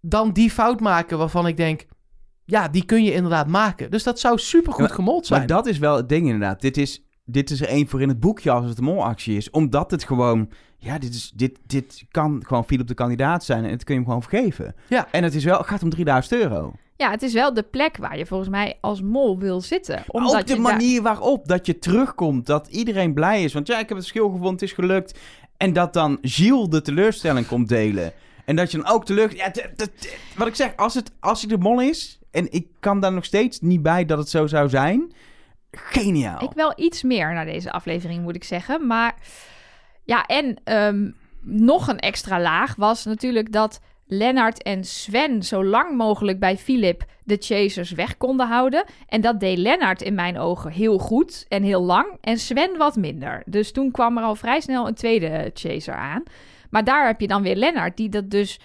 C: dan die fout maken waarvan ik denk... Ja, die kun je inderdaad maken. Dus dat zou super goed
A: Ja,
C: gemold zijn.
A: Maar dat is wel het ding inderdaad. Dit is, dit is er één voor in het boekje als het een molactie is. Omdat het gewoon... Ja, dit, is, dit, dit kan gewoon Philip de kandidaat zijn. En het kun je hem gewoon vergeven.
C: Ja.
A: En het is wel, het gaat om 3000 euro.
D: Ja, het is wel de plek waar je volgens mij als mol wil zitten. Omdat
A: ook de
D: daar-
A: manier waarop dat je terugkomt. Dat iedereen blij is. Want ja, ik heb het verschil gevonden, het is gelukt. En dat dan Gilles de teleurstelling komt delen. En dat je dan ook teleur... Ja, wat ik zeg, als, het, als hij de mol is... En ik kan daar nog steeds niet bij dat het zo zou zijn. Geniaal.
D: Ik wel iets meer naar deze aflevering, moet ik zeggen. Maar ja, en ehm, nog een extra laag was natuurlijk dat Lennart en Sven zo lang mogelijk bij Philip de chasers weg konden houden. En dat deed Lennart in mijn ogen heel goed en heel lang. En Sven wat minder. Dus toen kwam er al vrij snel een tweede chaser aan. Maar daar heb je dan weer Lennart, die dat dus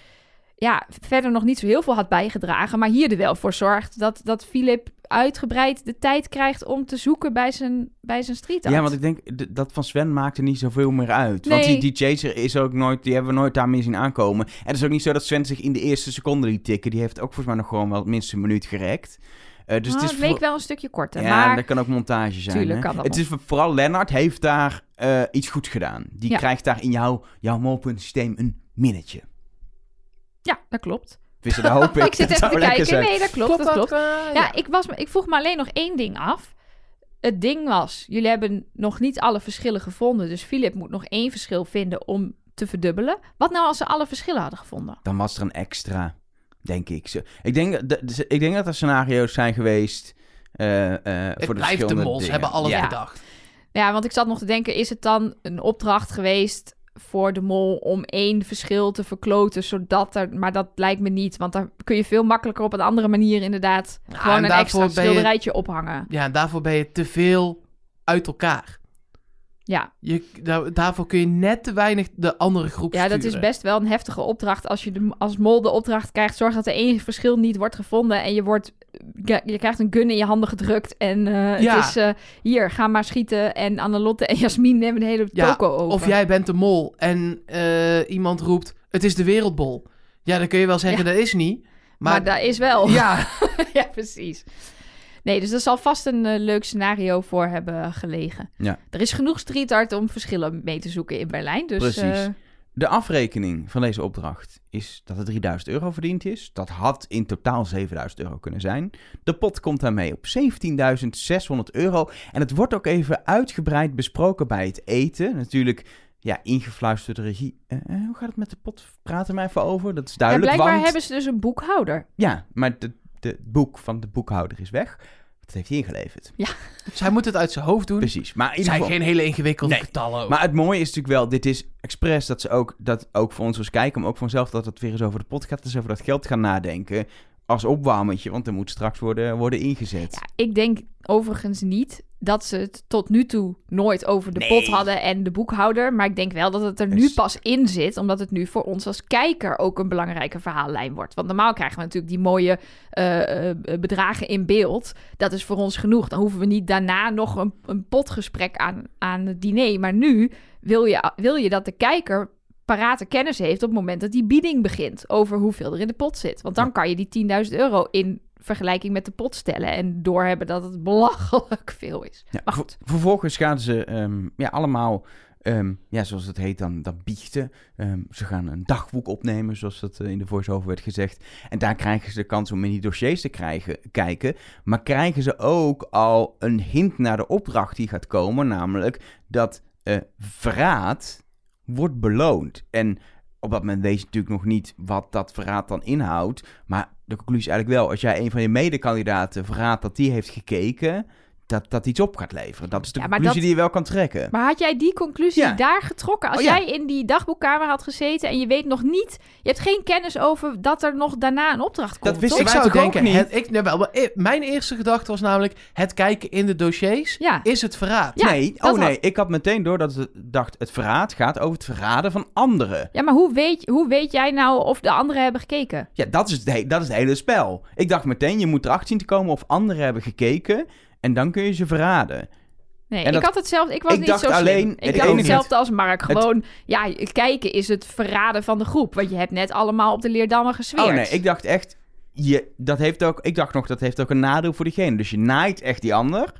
D: ja, verder nog niet zo heel veel had bijgedragen. Maar hier er wel voor zorgt dat, dat Philip uitgebreid de tijd krijgt om te zoeken bij zijn, bij zijn street art.
A: Ja, want ik denk dat van Sven maakt er niet zoveel meer uit. Want die, die chaser is ook nooit, die hebben we nooit daarmee zien aankomen. En het is ook niet zo dat Sven zich in de eerste seconde liet tikken. Die heeft ook volgens mij nog gewoon wel minstens een minuut gerekt. Eh, dus
D: Ah,
A: het is
D: het leek wel een stukje korter.
A: Ja,
D: maar
A: dat kan ook montage zijn.
D: Tuurlijk
A: hè?
D: kan dat
A: het is voor- vooral Lennart heeft daar eh, iets goed gedaan. Die
D: Ja.
A: krijgt daar in jouw, jouw molpuntensysteem een minnetje.
D: Ja, dat klopt.
A: Dat hoop ik.
D: ik zit even te kijken.
A: zijn.
D: Nee, dat klopt. dat klopt.
C: eh,
D: Ja, ik, was, me- ik vroeg me alleen nog één ding af. het ding was, jullie hebben nog niet alle verschillen gevonden. Dus Philip moet nog één verschil vinden om te verdubbelen. Wat nou als ze alle verschillen hadden gevonden?
A: Dan was er een extra, denk ik. Zo- Ik denk, dat- dus ik denk dat er scenario's zijn geweest... eh, eh,
C: Het
A: voor de
C: blijft de
A: verschillende
C: mols,
A: dingen.
C: hebben alles
A: Ja.
C: bedacht.
D: Ja, want ik zat nog te denken, is het dan een opdracht geweest voor de mol om één verschil te verkloten, zodat er... Maar dat lijkt me niet, want daar kun je veel makkelijker op een andere manier inderdaad
C: Ja,
D: gewoon
C: en
D: een extra
C: je-
D: schilderijtje ophangen.
C: Ja, en daarvoor ben je te veel uit elkaar.
D: Ja.
C: Je, daar- daarvoor kun je net te weinig de andere groep
D: Ja, dat is best wel een heftige opdracht. Als je de, als mol de opdracht krijgt, zorg dat er één verschil niet wordt gevonden. En je, wordt, je krijgt een gun in je handen gedrukt. En eh,
C: Ja.
D: het is, eh, hier, ga maar schieten. En Annelotte en Jasmin nemen de hele
C: Ja,
D: toko over.
C: Of jij bent de mol en eh, iemand roept, het is de wereldbol. Ja, dan kun je wel zeggen, dat is niet.
D: Maar,
C: Maar,
D: dat is wel.
C: ja,
D: ja, precies. Nee, dus er zal vast een eh, leuk scenario voor hebben gelegen.
A: Ja.
D: Er is genoeg street art om verschillen mee te zoeken in Berlijn. Dus,
A: Precies.
D: eh,
A: De afrekening van deze opdracht is dat er 3000 euro verdiend is. Dat had in totaal 7000 euro kunnen zijn. De pot komt daarmee op 17.600 euro. En het wordt ook even uitgebreid besproken bij het eten. Natuurlijk, ja, ingefluisterde regie. Eh, hoe gaat het met de pot? Praat er maar even over. Dat is
D: ja,
A: duidelijk.
D: blijkbaar
A: want...
D: hebben ze dus een boekhouder.
A: Ja, maar de, de het boek van de boekhouder is weg. Dat heeft hij ingeleverd.
C: zij moet het uit zijn hoofd doen.
A: Precies. Maar in ieder
C: zijn
A: geval...
C: geen hele ingewikkelde
A: Nee,
C: getallen. ook.
A: Maar het mooie is natuurlijk wel, dit is expres dat ze ook, dat ook voor ons als kijken, maar ook voor onszelf, dat het weer eens over de pot gaat, dus over dat geld gaan nadenken. Als opwarmetje, want er moet straks worden, worden ingezet.
D: Ja, ik denk overigens niet dat ze het tot nu toe nooit over de
A: Nee.
D: pot hadden en de boekhouder. Maar ik denk wel dat het er nu pas in zit, omdat het nu voor ons als kijker ook een belangrijke verhaallijn wordt. Want normaal krijgen we natuurlijk die mooie eh, eh, bedragen in beeld. Dat is voor ons genoeg. Dan hoeven we niet daarna nog een, een potgesprek aan, aan het diner. Maar nu wil je, wil je dat de kijker parate kennis heeft op het moment dat die bieding begint over hoeveel er in de pot zit. Want dan kan je die 10.000 euro in vergelijking met de pot stellen en doorhebben dat het belachelijk veel is.
A: Ja,
D: Maar goed.
A: vervolgens gaan ze ehm, ja, allemaal, ehm, ja, zoals het heet dan, dan biechten. Ehm, ze gaan een dagboek opnemen, zoals dat eh, in de voice-over werd gezegd. En daar krijgen ze de kans om in die dossiers te krijgen, kijken. Maar krijgen ze ook al een hint naar de opdracht die gaat komen, namelijk dat eh, verraad wordt beloond. En op dat moment weet je natuurlijk nog niet wat dat verraad dan inhoudt. Maar de conclusie eigenlijk wel, als jij een van je medekandidaten verraadt dat die heeft gekeken, dat dat iets op gaat leveren. Dat is de
D: Ja,
A: conclusie
D: dat-
A: die je wel kan trekken.
D: Maar had jij die conclusie
A: Ja.
D: daar getrokken? Als
A: Oh, ja.
D: jij in die dagboekkamer had gezeten en je weet nog niet, je hebt geen kennis over dat er nog daarna een opdracht komt.
A: wist
D: toch?
C: ik zou denken,
A: niet?
C: het, ik, nee, wel, maar, eh, mijn eerste gedachte was namelijk, het kijken in de dossiers
D: Ja.
C: is het verraad.
D: Ja,
A: nee,
D: dat
A: oh nee,
D: had-
A: ik had meteen door dat het dacht, het verraad gaat over het verraden van anderen.
D: Ja, maar hoe weet, hoe weet jij nou of de anderen hebben gekeken?
A: Ja, dat is, het, dat is het hele spel. Ik dacht meteen, je moet erachter zien te komen of anderen hebben gekeken en dan kun je ze verraden.
D: Nee,
A: En
D: ik
A: dat-
D: had het zelf. Ik was
A: ik
D: niet
A: dacht
D: zo slim.
A: alleen-
D: Ik dacht hetzelfde als Mark. Gewoon, ja, kijken is het verraden van de groep. Want je hebt net allemaal op de leerdammer gesweerd.
A: Oh nee, ik dacht echt, je, dat heeft ook, ik dacht nog, dat heeft ook een nadeel voor diegene. Dus je naait echt die ander,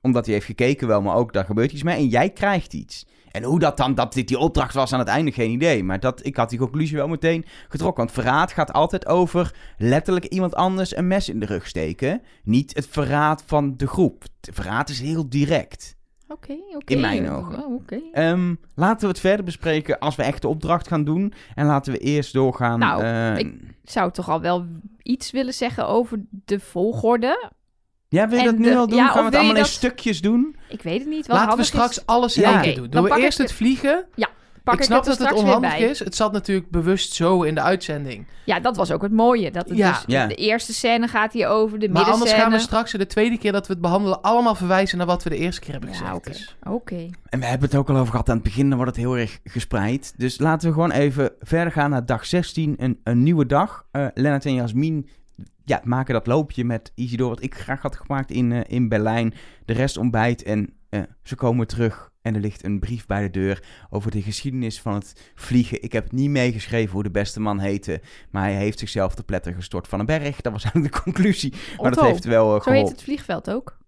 A: omdat hij heeft gekeken wel, maar ook daar gebeurt iets mee en jij krijgt iets. En hoe dat dan, dat dit die opdracht was aan het einde, geen idee. Maar dat, ik had die conclusie wel meteen getrokken. Want verraad gaat altijd over letterlijk iemand anders een mes in de rug steken. Niet het verraad van de groep. Het verraad is heel direct.
D: Oké, oké.
A: In mijn ogen.
D: Oh, Oké.
A: Ehm, laten we het verder bespreken als we echt de opdracht gaan doen. En laten we eerst doorgaan.
D: Nou,
A: eh,
D: ik- zou toch al wel iets willen zeggen over de volgorde.
A: Ja, wil je
D: en
A: dat nu
D: de-
A: al doen?
D: ja,
A: gaan we het allemaal in
D: dat-
A: stukjes doen?
D: Ik weet het niet. Wat
C: Laten we straks
D: is.
C: alles in
A: Ja.
C: één
D: Oké,
C: keer doen. we eerst
D: het-
C: het vliegen?
D: Pak
C: ik
D: ik
C: snap
D: het
C: dat het onhandig is. Het zat natuurlijk bewust zo in de uitzending.
D: Ja, dat was ook het mooie. Dat het
C: Ja.
D: dus,
A: Ja.
D: De eerste scène gaat hier over, de
C: Maar anders gaan we straks de tweede keer dat we het behandelen... allemaal verwijzen naar wat we de eerste keer hebben gezegd.
D: Ja, oké. Oké.
A: En we hebben het ook al over gehad aan het begin, dan wordt het heel erg gespreid. Dus laten we gewoon even verder gaan naar dag 16, een, een nieuwe dag. Eh Lennart en Jasmin ja, maken dat loopje met Isidor, wat ik graag had gemaakt in, eh, in Berlijn. De rest ontbijt en eh, ze komen terug. En er ligt een brief bij de deur over de geschiedenis van het vliegen. Ik heb het niet meegeschreven hoe de beste man heette. Maar hij heeft zichzelf te pletter gestort van een berg. Dat was eigenlijk de conclusie. Maar dat heeft wel eh,
D: Zo heet het vliegveld ook.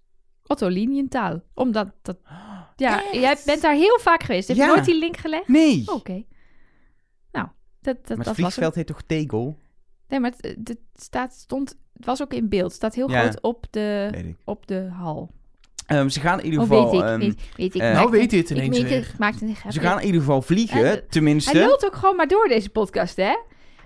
D: Otto Linientaal. Omdat dat... Ja, jij bent daar heel vaak geweest. Heb
A: Ja.
D: je nooit die link gelegd?
A: Nee,
D: Oké. Nou, dat, dat,
A: maar
D: dat
A: het
D: was
A: vliegveld heet toch Tegel?
D: Nee, maar het, het staat, stond... Het was ook in beeld. Het staat heel
A: Ja.
D: groot op de,
A: ik.
D: op de hal.
A: Ehm, ze gaan in ieder
D: Oh,
A: geval...
D: weet ik,
A: ehm,
D: weet, weet ik.
A: eh,
C: Nou weet
D: ik
C: ineens
D: weet
C: weer.
D: een grapje.
A: ze gaan in ieder geval vliegen,
D: Eh,
A: tenminste.
D: Hij lult ook gewoon maar door deze podcast, hè?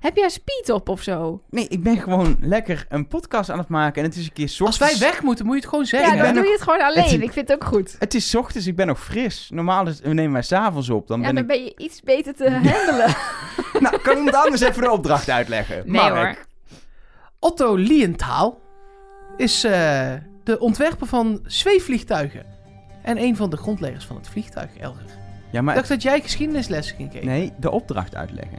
D: Heb jij speed op of zo?
A: Nee, ik ben gewoon lekker een podcast aan het maken. En het is een keer 's
C: Als wij
A: ochtends-
C: weg moeten, moet je het gewoon
D: Ja,
C: zeggen.
A: ik
D: dan doe je het gewoon alleen.
A: Het-
D: Ik vind het ook goed.
A: Het is 's ochtends, ik ben nog fris. Normaal is, we nemen wij s'avonds op. Dan
D: Ja,
A: ben
D: dan
A: ik...
D: ben je iets beter te handelen.
A: Nou, kan iemand anders even de opdracht uitleggen?
D: Nee
A: Mark.
D: hoor.
C: Otto Lienthaal is eh, de ontwerper van zweefvliegtuigen. En een van de grondleggers van het vliegtuig, Elger.
A: Ja,
C: Ik
A: maar...
C: dacht dat jij geschiedenislessen ging geven.
A: Nee, de opdracht uitleggen.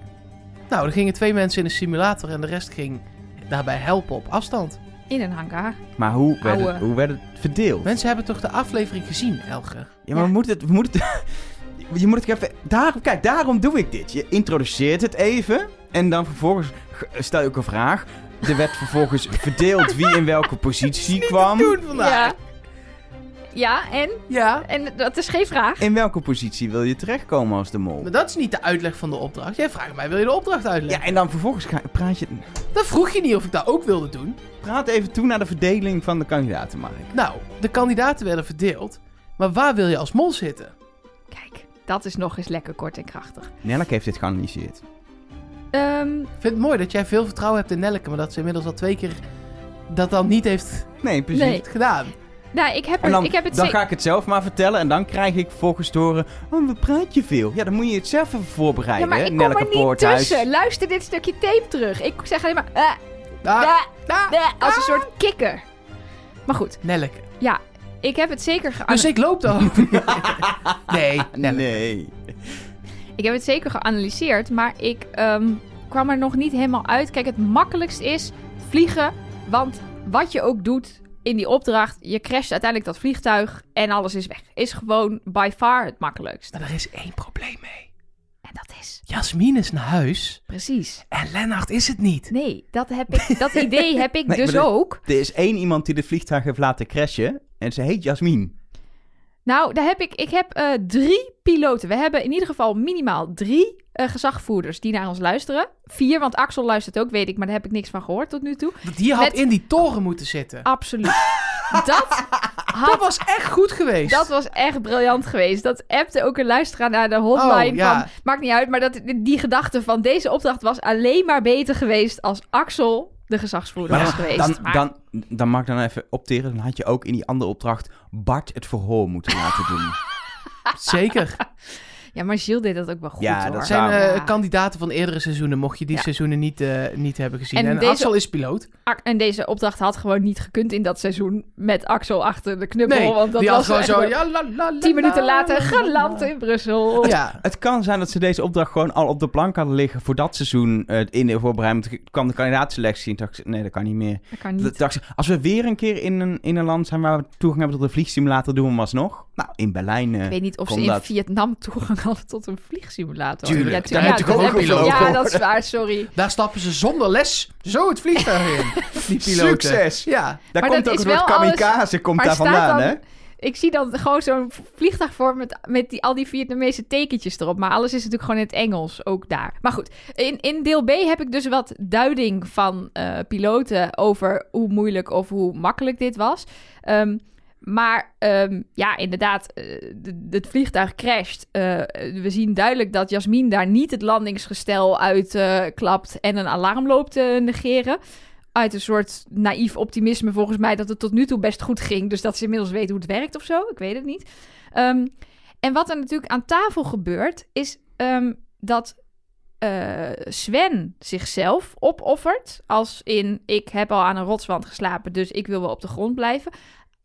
C: Nou, er gingen twee mensen in een simulator en de rest ging daarbij helpen op afstand.
D: In een hangar.
A: Maar hoe werd, het, hoe werd het verdeeld?
C: Mensen hebben toch de aflevering gezien, Elger?
A: Ja, maar we moeten het... We moeten het je moet het even... Daarom, kijk, daarom doe ik dit. Je introduceert het even. En dan vervolgens g- stel je ook een vraag. Er werd vervolgens verdeeld wie in welke positie kwam.
C: Doen vandaag.
D: Ja. Ja, en?
C: Ja.
D: En dat is geen vraag.
A: In welke positie wil je terechtkomen als de mol?
C: Maar dat is niet de uitleg van de opdracht. Jij vraagt mij, wil je de opdracht uitleggen?
A: Ja, en dan vervolgens ga, praat je...
C: Dan vroeg je niet of ik dat ook wilde doen.
A: Praat even toe naar de verdeling van de kandidaten, Mark.
C: Nou, de kandidaten werden verdeeld. Maar waar wil je als mol zitten?
D: Kijk, dat is nog eens lekker kort en krachtig.
A: Nelleke heeft dit geanalyseerd.
D: Ehm,
C: Ik vind het mooi dat jij veel vertrouwen hebt in Nelleke, maar dat ze inmiddels al twee keer dat dan niet heeft
A: Nee, precies.
D: Nee.
C: gedaan.
D: Nou, ik heb,
A: dan,
D: ik heb het
A: dan ga ik het zelf maar vertellen en dan krijg ik volgens te horen... Oh, wat praat je veel? Ja, dan moet je het zelf even
D: Ja,
A: voorbereiden,
D: maar
A: hè,
D: ik kom er niet
A: Poorthuis.
D: tussen. Luister dit stukje tape terug. Ik zeg alleen maar... eh,
C: Ah,
D: eh,
C: ah,
D: eh, als een soort kikker. Maar goed,
C: Nelleke.
D: ik heb het zeker
C: Dus
D: geanalyseerd.
C: ik loop dan. nee, Nelleke.
A: Nee.
D: Ik heb het zeker geanalyseerd, maar ik ehm, kwam er nog niet helemaal uit. Kijk, het makkelijkst is vliegen, want wat je ook doet in die opdracht, je crasht uiteindelijk dat vliegtuig en alles is weg. Is gewoon by far het makkelijkst.
C: Maar er is één probleem mee.
D: En dat is
C: Jasmin is naar huis
D: precies.
C: en Lennart is het niet.
D: Nee, dat, heb ik, dat idee heb ik
A: Nee,
D: dus ook.
A: Er is één iemand die het vliegtuig heeft laten crashen. En ze heet Jasmin.
D: Nou, daar heb ik, ik heb eh, drie piloten. We hebben in ieder geval minimaal drie eh, gezagvoerders die naar ons luisteren. Vier, want Axel luistert ook, weet ik, maar daar heb ik niks van gehoord tot nu toe.
C: Die had
D: Met-
C: in die toren moeten zitten.
D: Absoluut. Dat had
C: Dat was echt goed geweest.
D: Dat was echt briljant geweest. Dat appte ook een luisteraar naar de hotline
C: Oh, ja.
D: van... Maakt niet uit, maar dat, die gedachte van deze opdracht was alleen maar beter geweest... als Axel de gezagsvoerder
A: Maar
D: was geweest.
A: dan,
D: Maar-
A: dan, dan mag ik dan even opteren. Dan had je ook in die andere opdracht Bart het verhoor moeten laten doen.
C: Zeker.
D: Ja, maar Gilles deed dat ook wel goed
A: Ja,
D: hoor.
A: dat
C: zijn eh,
D: Ja.
C: kandidaten van eerdere seizoenen, mocht je die
D: Ja.
C: seizoenen niet, eh, niet hebben gezien.
D: En
C: En,
D: deze-
C: Axel is piloot.
D: En deze opdracht had gewoon niet gekund in dat seizoen... met Axel achter de knuppel.
C: Nee,
D: want dat
C: die had
D: was
C: gewoon zo... Ja, la, la, la,
D: Tien minuten
C: la,
D: later
C: la, la,
D: geland
C: la.
D: in Brussel.
C: Ja,
A: Het kan zijn dat ze deze opdracht gewoon al op de plank hadden liggen voor dat seizoen eh, in de voorbereiding. Kwam de kandidaatselectie en dacht nee, dat kan niet meer.
D: Dat kan niet.
A: dacht als we weer een keer in een, in een land zijn waar we toegang hebben tot een vliegsimulator, doen we hem alsnog. Nou, in Berlijn. eh,
D: Ik weet niet of ze in
A: dat.
D: Vietnam toegang tot een vliegsimulator.
C: Tuurlijk,
D: ja,
C: daar
D: tuurlijk.
C: heb je
D: ja, dat
C: ook piloot
D: Ja, dat is waar, sorry.
C: daar stappen ze zonder les zo het vliegtuig in. Die piloten.
A: Succes!
C: Ja,
A: Daar
D: Maar
A: komt
D: dat
A: ook
D: is
A: een soort
D: wel alles-
A: kamikaze komt daar vandaan,
D: dan-
A: hè?
D: Ik zie dan gewoon zo'n vliegtuig voor met, met die, al die Vietnamese tekentjes erop. Maar alles is natuurlijk gewoon in het Engels, ook daar. Maar goed, in, in deel B heb ik dus wat duiding van eh, piloten over hoe moeilijk of hoe makkelijk dit was. Ehm, maar ehm, ja, inderdaad, eh, het vliegtuig crasht. Eh, we zien duidelijk dat Jasmin daar niet het landingsgestel uit eh, klapt en een alarm loopt te negeren. Uit een soort naïef optimisme volgens mij dat het tot nu toe best goed ging. Dus dat ze inmiddels weten hoe het werkt of zo. Ik weet het niet. Ehm, en wat er natuurlijk aan tafel gebeurt, is ehm, dat Sven zichzelf opoffert. Als in, ik heb al aan een rotswand geslapen, dus ik wil wel op de grond blijven.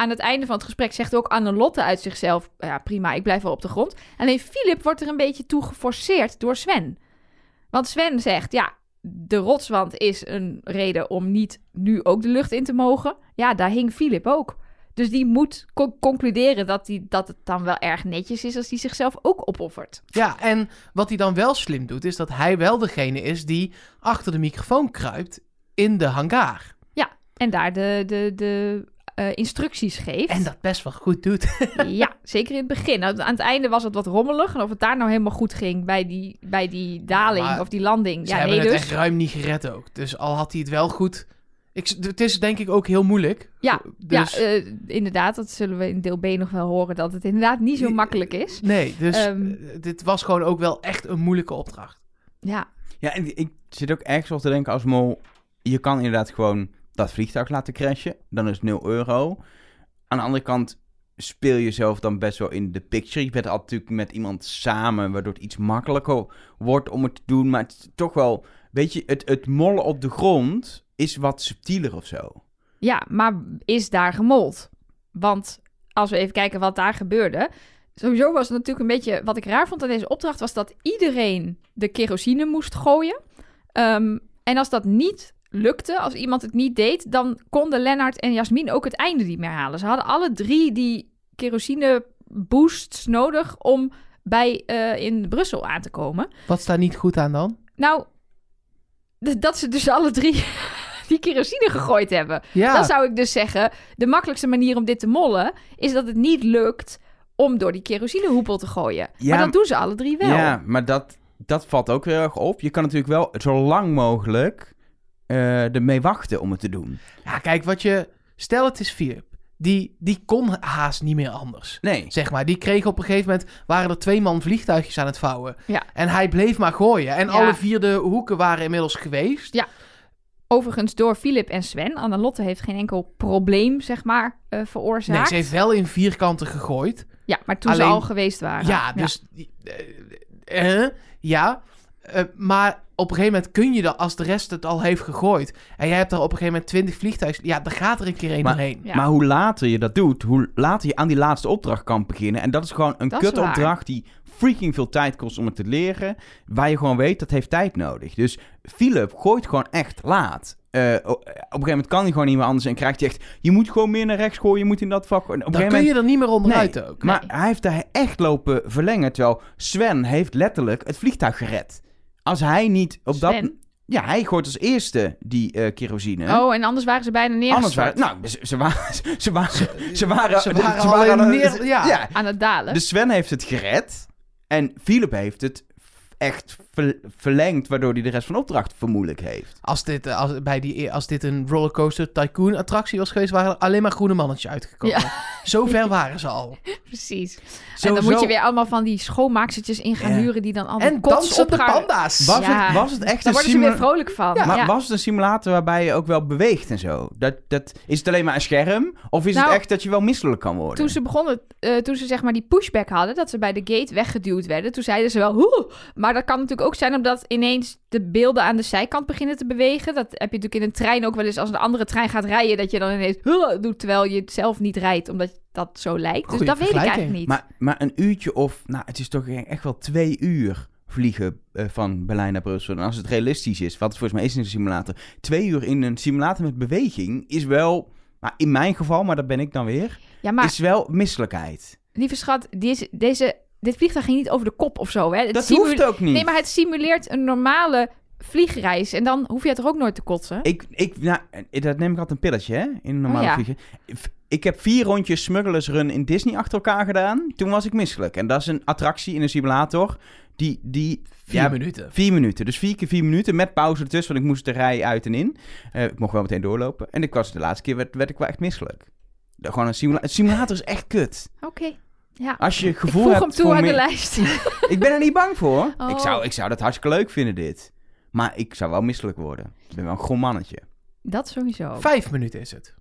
D: Aan het einde van het gesprek zegt ook Annelotte uit zichzelf... ja, prima, ik blijf wel op de grond. Alleen Philip wordt er een beetje toe geforceerd door Sven. Want Sven zegt, ja, de rotswand is een reden om niet nu ook de lucht in te mogen. Ja, daar hing Philip ook. Dus die moet co- concluderen dat, die, dat het dan wel erg netjes is als hij zichzelf ook opoffert.
C: ja, en wat hij dan wel slim doet, is dat hij wel degene is die achter de microfoon kruipt in de hangar.
D: En daar de, de, de eh, instructies geeft.
C: En dat best wel goed doet.
D: Ja, zeker in het begin. Nou, aan het einde was het wat rommelig. En of het daar nou helemaal goed ging bij die, bij die daling
C: Maar
D: of die landing.
C: Ze
D: ja,
C: hebben
D: nee
C: het
D: dus.
C: echt ruim niet gered ook. Dus al had hij het wel goed Ik, het is denk ik ook heel moeilijk.
D: Ja,
C: Dus,
D: ja eh, inderdaad. Dat zullen we in deel B nog wel horen. Dat het inderdaad niet zo makkelijk is.
C: nee, dus
D: Ehm.
C: eh, dit was gewoon ook wel echt een moeilijke opdracht.
D: Ja,
A: Ja, en ik zit ook ergens op te denken als mol... Je kan inderdaad gewoon dat vliegtuig laten crashen. Dan is het 0 euro. Aan de andere kant speel je zelf dan best wel in de picture. Je bent altijd natuurlijk met iemand samen... waardoor het iets makkelijker wordt om het te doen. Maar het toch wel... Weet je, het, het mollen op de grond is wat subtieler of zo.
D: ja, maar is daar gemold? Want als we even kijken wat daar gebeurde. Sowieso was het natuurlijk een beetje... Wat ik raar vond aan deze opdracht was dat iedereen de kerosine moest gooien. Ehm, en als dat niet lukte, als iemand het niet deed... dan konden Lennart en Jasmin ook het einde niet meer halen. Ze hadden alle drie die kerosine boosts nodig om bij eh, in Brussel aan te komen.
C: Wat staat niet goed aan dan?
D: Nou, dat ze dus alle drie die kerosine gegooid hebben.
C: Ja,
D: Dan zou ik dus zeggen, de makkelijkste manier om dit te mollen... is dat het niet lukt om door die kerosinehoepel te gooien.
A: Ja,
D: maar dat doen ze alle drie wel.
A: Ja, maar dat, dat valt ook heel erg op. Je kan natuurlijk wel zo lang mogelijk eh ermee wachten om het te doen.
C: ja, kijk, wat je... Stel het is Philip. Die, die kon haast niet meer anders.
A: Nee.
C: Zeg maar, die kreeg op een gegeven moment... waren er twee man vliegtuigjes aan het vouwen.
D: Ja.
C: En hij bleef maar gooien. En
D: Ja.
C: alle vier de hoeken waren inmiddels geweest.
D: Overigens door Philip en Sven. Annelotte heeft geen enkel probleem, zeg maar, eh, veroorzaakt.
C: Nee, ze heeft wel in vierkanten gegooid.
D: Ja, maar toen ze al geweest waren.
C: Ja, dus... eh, ja, eh, maar op een gegeven moment kun je dat... als de rest het al heeft gegooid... en jij hebt er op een gegeven moment twintig vliegtuigen... ja, dan gaat er een keer een
A: Maar-
C: doorheen.
D: Ja.
A: Maar hoe later je dat doet, hoe later je aan die laatste opdracht kan beginnen. En dat is gewoon een kutopdracht die freaking veel tijd kost om het te leren. Waar je gewoon weet, dat heeft tijd nodig. Dus Philip gooit gewoon echt laat. Eh, op een gegeven moment kan hij gewoon niet meer anders en krijgt hij echt... Je moet gewoon meer naar rechts gooien, je moet in dat vak... Op een
C: Dan
A: gegeven
C: kun
A: moment...
C: je er niet meer onderuit
A: Nee,
C: ook.
A: Maar hij heeft daar echt lopen verlengen. Terwijl Sven heeft letterlijk het vliegtuig gered. Als hij niet op dat... Ja, hij gooit als eerste die eh, kerosine.
D: Oh, en anders waren ze bijna
A: Anders
D: neergestort
A: waren... Nou, ze, ze waren... Ze waren... Ze waren,
C: Ze waren
A: aan-
C: neer- ja.
D: aan het dalen.
A: Dus Sven heeft het gered. En Philip heeft het echt ver- verlengd, waardoor hij de rest van de opdracht vermoedelijk heeft.
C: Als dit, eh, als, bij die, als dit een rollercoaster tycoon attractie was geweest... waren er alleen maar groene mannetjes uitgekomen. Zo ver waren ze al.
D: Precies. En dan moet je weer allemaal van die schoonmaakstertjes in gaan
A: Ja.
D: huren... die dan allemaal
C: En dansende
D: op gaan-
C: panda's.
A: Was,
D: Ja.
A: het, was het echt
D: Daar
A: een
D: worden ze weer
A: simula-
D: vrolijk van.
A: Maar
D: Ja.
A: was het een simulator waarbij je ook wel beweegt en zo? Dat, dat, is het alleen maar een scherm? Of is
D: Nou,
A: het echt dat je wel misselijk kan worden?
D: Toen ze begonnen, eh, toen ze zeg maar die pushback hadden, dat ze bij de gate weggeduwd werden, toen zeiden ze wel, Hoe! maar dat kan natuurlijk ook zijn omdat ineens de beelden aan de zijkant beginnen te bewegen. Dat heb je natuurlijk in een trein ook wel eens als een andere trein gaat rijden, dat je dan ineens doet terwijl je het zelf niet rijdt, omdat dat zo lijkt.
C: Goeie
D: dus dat weet ik eigenlijk niet.
A: Maar, maar een uurtje of... Nou, het is toch echt wel twee uur vliegen eh, van Berlijn naar Brussel. En als het realistisch is, wat het volgens mij is in een simulator... Twee uur in een simulator met beweging is wel... Maar in mijn geval, maar dat ben ik dan weer...
D: ja, maar
A: is wel misselijkheid.
D: lieve schat, deze, deze, dit vliegtuig ging niet over de kop of zo. Hè? Het
A: dat hoeft ook niet.
D: Nee, maar het simuleert een normale vliegreis en dan hoef je toch ook nooit te kotsen?
A: Ik, ik, nou, eh, dat neem ik altijd een pilletje, hè? In een normale
D: Oh, ja.
A: vliegen. Ik heb vier rondjes Smugglers Run in Disney achter elkaar gedaan. Toen was ik misselijk. En dat is een attractie in een simulator. Die, die
C: Vier
A: ja,
C: minuten.
A: Vier minuten. Dus vier keer vier minuten met pauze ertussen. Want ik moest de rij uit en in. Eh, ik mocht wel meteen doorlopen. En ik was de laatste keer werd, werd ik wel echt misselijk. De- Gewoon een simulator. Een simulator is echt kut.
D: Oké, ja.
A: Als je
D: Ik voeg
A: hebt
D: hem toe aan de lijst.
A: Ik ben er niet bang voor.
D: Oh.
A: Ik, zou, ik zou dat hartstikke leuk vinden, dit. Maar ik zou wel misselijk worden. Ik ben wel een groen mannetje.
D: Dat sowieso.
C: Vijf minuten is het.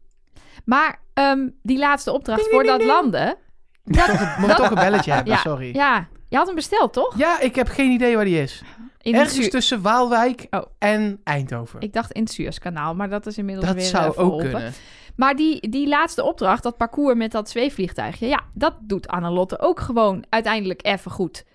D: Maar ehm, die laatste opdracht voor dat landen.
C: Moet toch, moet toch een belletje hebben,
D: Ja,
C: sorry. Ja.
D: Ja, je had hem besteld, toch?
C: ik heb geen idee waar die is.
D: In het
C: Ergens
D: Su-
C: tussen Waalwijk
D: Oh.
C: en Eindhoven.
D: Ik dacht in het Suezkanaal, maar dat is inmiddels
C: dat
D: weer
C: zou
D: eh,
C: ook kunnen.
D: Maar die, die laatste opdracht, dat parcours met dat zweefvliegtuigje... ja, dat doet Annelotte ook gewoon uiteindelijk even goed.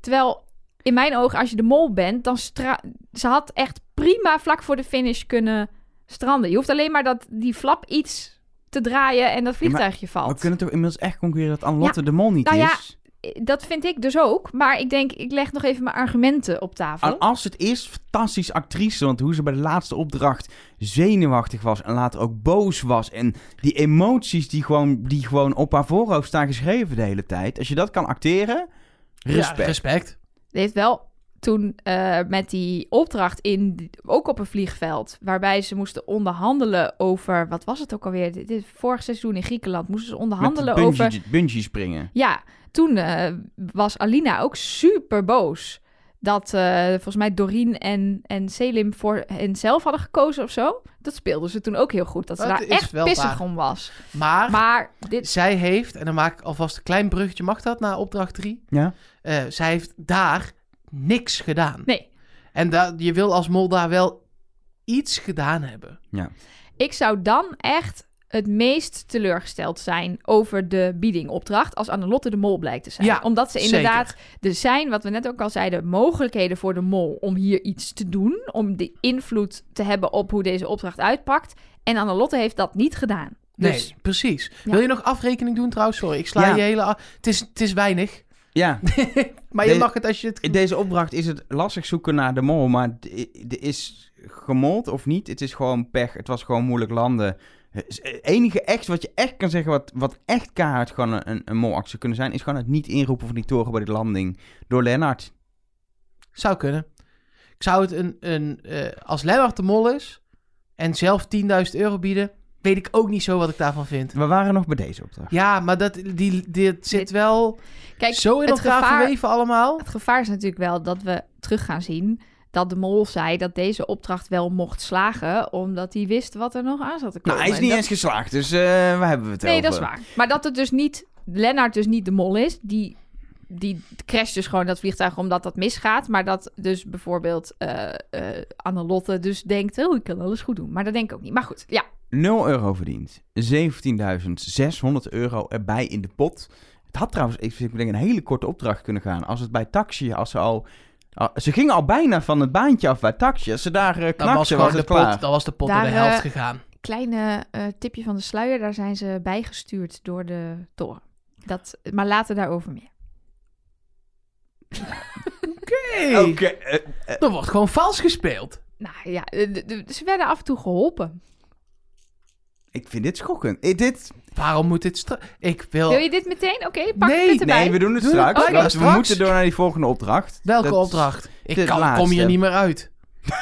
D: Terwijl, in mijn ogen, als je de mol bent... dan stra ze had echt prima vlak voor de finish kunnen stranden. Je hoeft alleen maar dat, die flap iets te draaien en dat vliegtuigje
A: We
D: valt.
A: kunnen toch inmiddels echt concluderen dat Anlotte de mol niet
D: Nou ja,
A: is?
D: Dat vind ik dus ook. Maar ik denk, ik leg nog even mijn argumenten op tafel.
A: En als het eerst fantastisch actrice, want hoe ze bij de laatste opdracht zenuwachtig was en later ook boos was. En die emoties die gewoon, die gewoon op haar voorhoofd staan geschreven de hele tijd. Als je dat kan acteren, respect.
C: Ja, respect.
D: Het heeft wel toen eh, met die opdracht in, ook op een vliegveld, waarbij ze moesten onderhandelen over, wat was het ook alweer? Dit, dit vorig seizoen in Griekenland moesten ze onderhandelen
A: Met
D: over.
A: bungee, springen.
D: Ja, toen eh, was Alina ook super boos. Dat eh, volgens mij Doreen en, en Selim voor hen zelf hadden gekozen of zo. Dat speelden ze toen ook heel goed. Dat ze
C: Dat
D: daar echt
C: wel
D: pissig
C: waar.
D: om was.
C: Maar,
D: Maar dit...
C: zij heeft, en dan maak ik alvast een klein bruggetje, mag dat na opdracht 3?
A: Ja?
C: Eh, zij heeft daar niks gedaan.
D: Nee,
C: En da- je wil als mol daar wel iets gedaan hebben.
D: ik zou dan echt het meest teleurgesteld zijn over de biedingopdracht als Annelotte de mol blijkt te zijn.
C: Ja,
D: Omdat ze
C: zeker.
D: inderdaad, er zijn, wat we net ook al zeiden, mogelijkheden voor de mol om hier iets te doen. Om de invloed te hebben op hoe deze opdracht uitpakt. En Annelotte heeft dat niet gedaan. Dus
C: Nee, precies.
D: Ja.
C: Wil je nog afrekening doen trouwens? Sorry, ik sla
A: Ja.
C: je hele... Het is, het is weinig,
A: Ja,
C: maar je
A: De-
C: mag het als je het...
A: in deze opdracht is het lastig zoeken naar de mol, maar er is gemold of niet. Het is gewoon pech. Het was gewoon moeilijk landen. Het enige echt wat je echt kan zeggen, wat, wat echt keihard gewoon een, een, een molactie kunnen zijn, is gewoon het niet inroepen van die toren bij de landing door Lennart.
C: Zou kunnen. Ik zou het een... een eh, als Lennart de mol is en zelf 10.000 euro bieden, weet ik ook niet zo wat ik daarvan vind.
A: We waren nog bij deze opdracht.
C: Ja, maar dat, die, dit zit wel
D: kijk,
C: zo in
D: het
C: elkaar
D: gevaar-
C: verweven allemaal.
D: Het gevaar is natuurlijk wel dat we terug gaan zien dat de mol zei dat deze opdracht wel mocht slagen, omdat hij wist wat er nog aan zat te komen.
A: Nou, hij is niet
D: dat-
A: eens geslaagd, dus eh, waar hebben we het
D: Nee,
A: over?
D: dat is waar. Maar dat het dus niet, Lennart dus niet de mol is, die, die crasht dus gewoon dat vliegtuig omdat dat misgaat. Maar dat dus bijvoorbeeld eh eh Annelotte dus denkt, oh, ik kan alles goed doen. Maar dat denk ik ook niet. Maar goed, ja.
A: 0 euro verdiend. 17.600 euro erbij in de pot. Het had trouwens, ik denk, een hele korte opdracht kunnen gaan. Als het bij taxi, als ze al... ze gingen al bijna van het baantje af bij taxi. Als ze daar uh,
C: was,
A: knakten, was,
C: pot, dan was de pot
D: Daar,
C: naar de helft
D: eh,
C: gegaan.
D: Kleine eh, tipje van de sluier, daar zijn ze bijgestuurd door de toren. Dat, maar later daarover meer.
C: Oké.
A: Eh,
C: Er wordt gewoon vals gespeeld.
D: Nou ja, eh, ze werden af en toe geholpen.
A: Ik vind dit schokkend. Eh, dit...
C: Waarom moet dit stra- Ik wil...
D: Wil je dit meteen? Oké, pak
C: Nee,
D: het erbij.
A: Nee, we doen het
C: Doe het
A: straks. Want we
C: straks.
A: moeten door naar die volgende opdracht.
C: Welke
A: Dat-
C: opdracht? Ik kan,
A: laatste.
C: kom hier niet meer uit.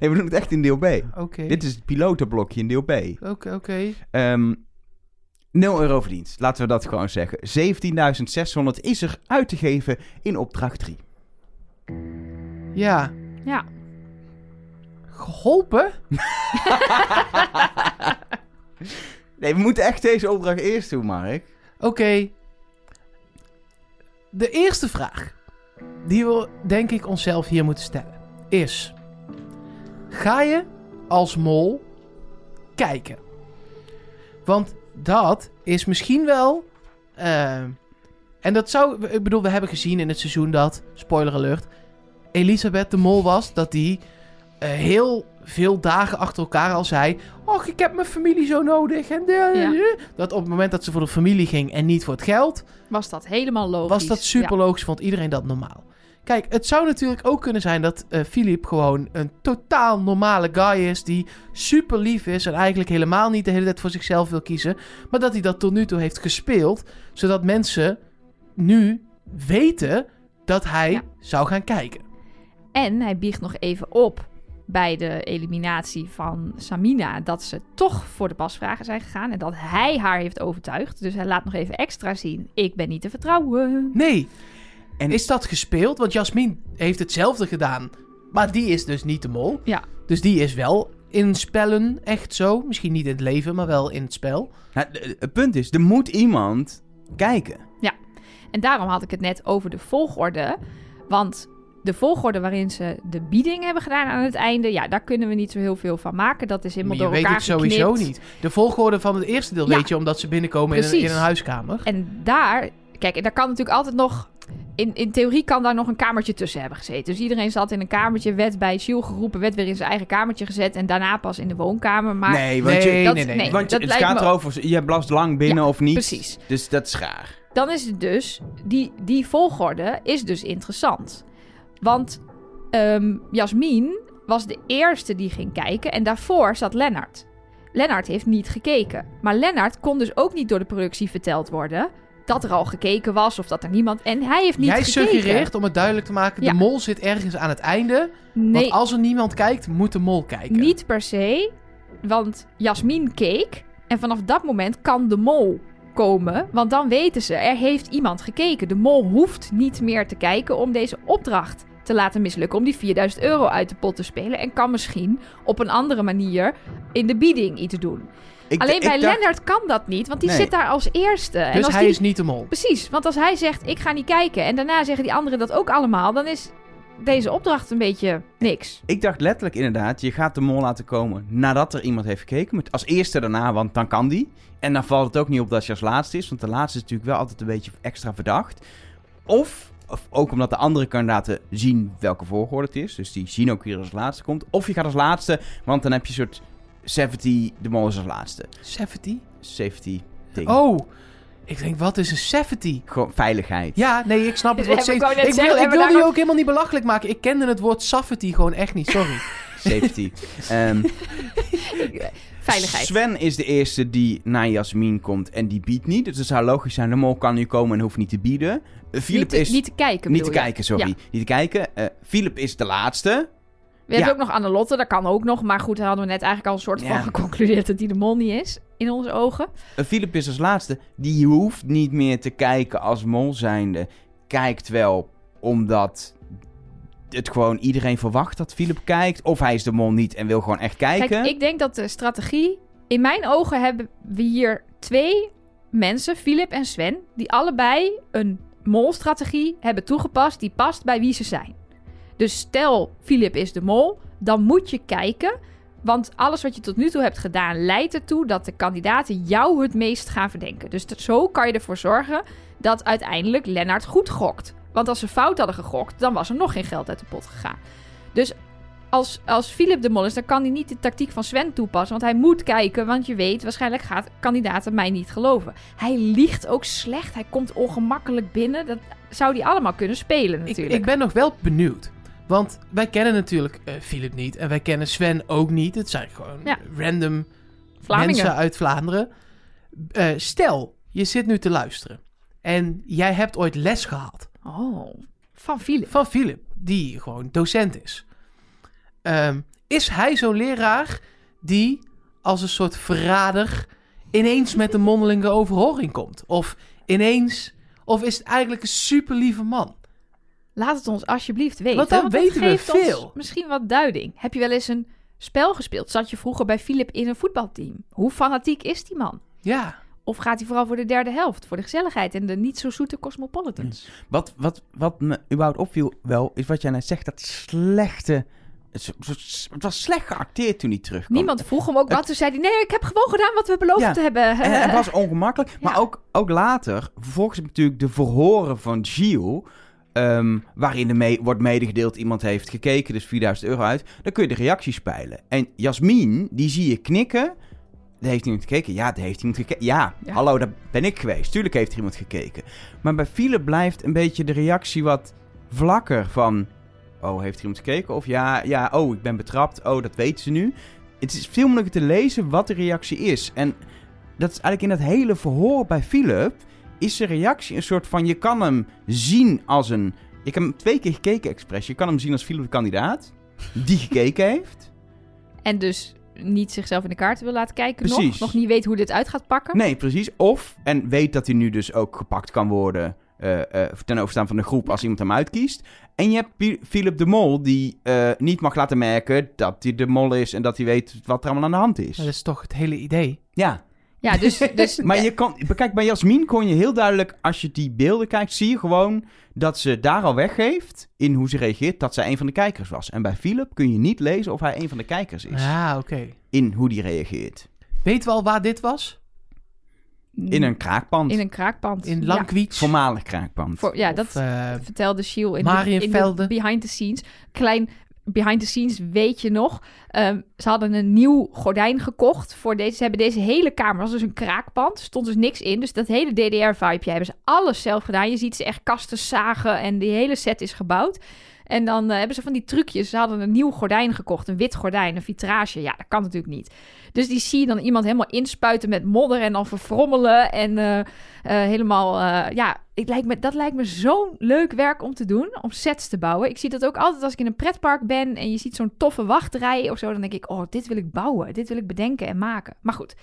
A: Nee, we doen het echt in deel B.
C: Oké.
A: Dit is het pilotenblokje in deel B.
C: Oké, oké.
A: Ehm 0 euro verdiend. Laten we dat gewoon zeggen. 17.600 is er uit te geven in opdracht 3.
C: Ja.
D: Ja.
C: Geholpen?
A: Nee, we moeten echt deze opdracht eerst doen, Mark.
C: Oké. De eerste vraag die we denk ik onszelf hier moeten stellen is: ga je als mol kijken? Want dat is misschien wel. eh, en dat zou. Ik bedoel, we hebben gezien in het seizoen dat. Spoiler alert. Elisabeth de Mol was. Dat die heel veel dagen achter elkaar al zei. Och, ik heb mijn familie zo nodig. En de-
D: Ja.
C: Dat op het moment dat ze voor de familie ging en niet voor het geld.
D: Was dat helemaal logisch.
C: Was dat super logisch, vond iedereen dat normaal. Kijk, het zou natuurlijk ook kunnen zijn dat eh Philip gewoon een totaal normale guy is. Die super lief is en eigenlijk helemaal niet de hele tijd voor zichzelf wil kiezen. Maar dat hij dat tot nu toe heeft gespeeld. Zodat mensen nu weten dat hij
D: Ja.
C: zou gaan kijken.
D: En hij biegt nog even op bij de eliminatie van Samina dat ze toch voor de pasvragen zijn gegaan en dat hij haar heeft overtuigd. Dus hij laat nog even extra zien: ik ben niet te vertrouwen.
C: Nee.
A: En-
C: Is dat gespeeld? Want Jasmin heeft hetzelfde gedaan. Maar die is dus niet de mol.
D: Ja.
C: Dus die is wel in spellen echt zo. Misschien niet in het leven, maar wel in het spel.
A: Nou, het punt is, er moet iemand kijken.
D: En daarom had ik het net over de volgorde. Want de volgorde waarin ze de bieding hebben gedaan aan het einde, ja, daar kunnen we niet zo heel veel van maken. Dat is helemaal
C: Maar je
D: door
C: weet
D: elkaar
C: het sowieso niet. De volgorde van het eerste deel
D: Ja.
C: weet je omdat ze binnenkomen in een, in een huiskamer.
D: En daar, kijk, daar kan natuurlijk altijd nog. In, in theorie kan daar nog een kamertje tussen hebben gezeten. Dus iedereen zat in een kamertje, werd bij Shield geroepen, werd weer in zijn eigen kamertje gezet en daarna pas in de woonkamer. Maar
A: nee, want
C: nee,
A: je,
D: dat-
C: nee, nee.
D: nee.
A: want
D: dat
A: het
D: lijkt
A: gaat
D: me-
A: erover, je blast lang binnen
D: Ja,
A: of niet.
D: precies.
A: Dus dat is raar.
D: dan is het dus, die, die volgorde is dus interessant. Want ehm Jasmin was de eerste die ging kijken en daarvoor zat Lennart. Lennart heeft niet gekeken. Maar Lennart kon dus ook niet door de productie verteld worden dat er al gekeken was of dat er niemand... En hij heeft niet
C: Jij
D: gekeken.
C: suggereert, om het duidelijk te maken,
D: Ja.
C: de mol zit ergens aan het einde.
D: Nee,
C: Want als er niemand kijkt, moet de mol kijken.
D: niet per se. Want Jasmin keek. En vanaf dat moment kan de mol komen. Want dan weten ze, er heeft iemand gekeken. De mol hoeft niet meer te kijken om deze opdracht te laten mislukken. Om die 4000 euro uit de pot te spelen. En kan misschien op een andere manier in de bieding iets doen.
A: Ik,
D: Alleen
A: ik
D: bij
A: dacht-
D: Lennart kan dat niet. Want die
A: Nee.
D: zit daar als eerste. en
C: Dus
D: als
C: hij
D: die...
C: is niet de mol.
D: Precies, want als hij zegt ik ga niet kijken en daarna zeggen die anderen dat ook allemaal, dan is deze opdracht een beetje niks.
A: Ik dacht letterlijk inderdaad, je gaat de mol laten komen nadat er iemand heeft gekeken. Met als eerste daarna, want dan kan die. En dan valt het ook niet op dat je als laatste is, want de laatste is natuurlijk wel altijd een beetje extra verdacht. Of, of ook omdat de andere kandidaten zien welke volgorde het is, dus die zien ook wie er als laatste komt. Of je gaat als laatste, want dan heb je een soort 70, de mol is als laatste.
C: 70?
A: Safety ding.
C: Oh, ik denk, wat is een 70?
A: Gewoon veiligheid.
C: Ja, nee, ik snap het
D: Ja,
C: woord
D: ik
C: wil, ik
D: daar
C: ook helemaal niet belachelijk maken. Ik kende het woord safety gewoon echt niet, sorry.
A: Safety. Ehm,
D: Veiligheid.
A: Sven is de eerste die naar Jasmin komt en die biedt niet. Dus het zou logisch zijn, de mol kan nu komen en hoeft niet te bieden. Uh, Philip
D: niet, te,
A: is...
D: niet te kijken.
A: niet te
D: je?
A: kijken, sorry.
D: Ja.
A: Niet te kijken. Eh, Philip is de laatste.
D: We hebben ook nog Annelotte, dat kan ook nog. Maar goed, daar hadden we net eigenlijk al een soort
A: Ja.
D: van geconcludeerd dat die de mol niet is. In onze ogen.
A: Uh, Philip is als laatste. Die hoeft niet meer te kijken als mol zijnde. Kijkt wel omdat het gewoon iedereen verwacht dat Philip kijkt. Of hij is de mol niet en wil gewoon echt kijken.
D: Kijk, ik denk dat de strategie... In mijn ogen hebben we hier twee mensen, Philip en Sven... die allebei een molstrategie hebben toegepast... die past bij wie ze zijn. Dus stel, Philip is de mol, dan moet je kijken... want alles wat je tot nu toe hebt gedaan... leidt ertoe dat de kandidaten jou het meest gaan verdenken. Dus dat- zo kan je ervoor zorgen dat uiteindelijk Lennart goed gokt. Want als ze fout hadden gegokt, dan was er nog geen geld uit de pot gegaan. Dus als, als Philip de Mol is, dan kan hij niet de tactiek van Sven toepassen. Want hij moet kijken, want je weet, waarschijnlijk gaat kandidaten mij niet geloven. Hij liegt ook slecht, hij komt ongemakkelijk binnen. Dat zou hij allemaal kunnen spelen natuurlijk.
C: ik ben nog wel benieuwd. Want wij kennen natuurlijk eh Philip niet. En wij kennen Sven ook niet. Het zijn gewoon
D: Ja.
C: random
D: Vlamingen.
C: mensen uit Vlaanderen. Eh, stel, je zit nu te luisteren. En jij hebt ooit les gehad.
D: Oh, van Philip.
C: van Philip, die gewoon docent is. Ehm, is hij zo'n leraar die als een soort verrader ineens met een mondelinge overhoring komt? Of ineens, of is het eigenlijk een super lieve man?
D: Laat het ons alsjeblieft weten.
C: Want dan weten we veel.
D: misschien wat duiding. Heb je wel eens een spel gespeeld? Zat je vroeger bij Philip in een voetbalteam? Hoe fanatiek is die man?
C: Ja,
D: Of gaat hij vooral voor de derde helft? Voor de gezelligheid en de niet zo zoete cosmopolitans?
A: Wat, wat, wat me überhaupt opviel wel, is wat jij net zegt, dat slechte... Het, was slecht geacteerd toen hij terugkwam.
D: Niemand vroeg hem ook wat. Toen zei hij, nee, ik heb gewoon gedaan wat we beloofd
A: Ja.
D: hebben.
A: En het was ongemakkelijk. Maar
D: Ja.
A: ook, ook later, vervolgens natuurlijk de verhoren van Gilles... ehm, waarin er mee, wordt medegedeeld, iemand heeft gekeken, dus 4000 euro uit. Dan kun je de reacties spelen. En Jasmin, die zie je knikken. Heeft iemand gekeken? Ja, daar heeft iemand gekeken. Ja,
D: Ja.
A: hallo, daar ben ik geweest. Tuurlijk heeft er iemand gekeken. Maar bij Philip blijft een beetje de reactie wat vlakker van... Oh, heeft er iemand gekeken? Of ja, ja, oh, ik ben betrapt. Oh, dat weten ze nu. Het is veel moeilijker te lezen wat de reactie is. En dat is eigenlijk in dat hele verhoor bij Philip... is zijn reactie een soort van... Je kan hem zien als een... Ik heb hem twee keer gekeken, expres. Je kan hem zien als Philip de kandidaat. Die gekeken heeft.
D: En dus niet zichzelf in de kaarten wil laten kijken nog.
A: Precies.
D: Nog niet weet hoe dit uit gaat pakken.
A: Nee, precies. Of, en weet dat hij nu dus ook gepakt kan worden... eh, eh, ten overstaan van de groep als iemand hem uitkiest. En je hebt Philip de Mol... die eh, niet mag laten merken dat hij de mol is... en dat hij weet wat er allemaal aan de hand is.
C: dat is toch het hele idee.
A: Ja,
D: Ja, dus... dus
A: Maar je kan, kijk, bij Jasmin kon je heel duidelijk, als je die beelden kijkt, zie je gewoon dat ze daar al weggeeft in hoe ze reageert, dat zij een van de kijkers was. En bij Philip kun je niet lezen of hij een van de kijkers is
C: Ja, oké.
A: in hoe die reageert.
C: Weten we al waar dit was?
A: In een kraakpand.
D: In een kraakpand.
C: In
D: Ja.
C: Langkwiets?
A: Voormalig kraakpand.
D: Voor, ja,
C: Of,
D: dat
C: eh,
D: vertelde Shiel in, de, in de behind the scenes. Klein behind the scenes, weet je nog. Ehm, ze hadden een nieuw gordijn gekocht voor deze. Ze hebben deze hele kamer, was dus een kraakpand. Er stond dus niks in. Dus dat hele DDR-vibeje hebben ze alles zelf gedaan. Je ziet ze echt kasten zagen en die hele set is gebouwd. En dan eh, hebben ze van die trucjes. Ze hadden een nieuw gordijn gekocht, een wit gordijn, een vitrage. Ja, dat kan natuurlijk niet. Dus die zie je dan iemand helemaal inspuiten met modder en dan verfrommelen. En eh, eh, helemaal, ja, ik lijkt me, dat lijkt me zo'n leuk werk om te doen, om sets te bouwen. Ik zie dat ook altijd als ik in een pretpark ben en je ziet zo'n toffe wachtrij of zo. Dan denk ik, oh, dit wil ik bouwen, dit wil ik bedenken en maken. Maar goed,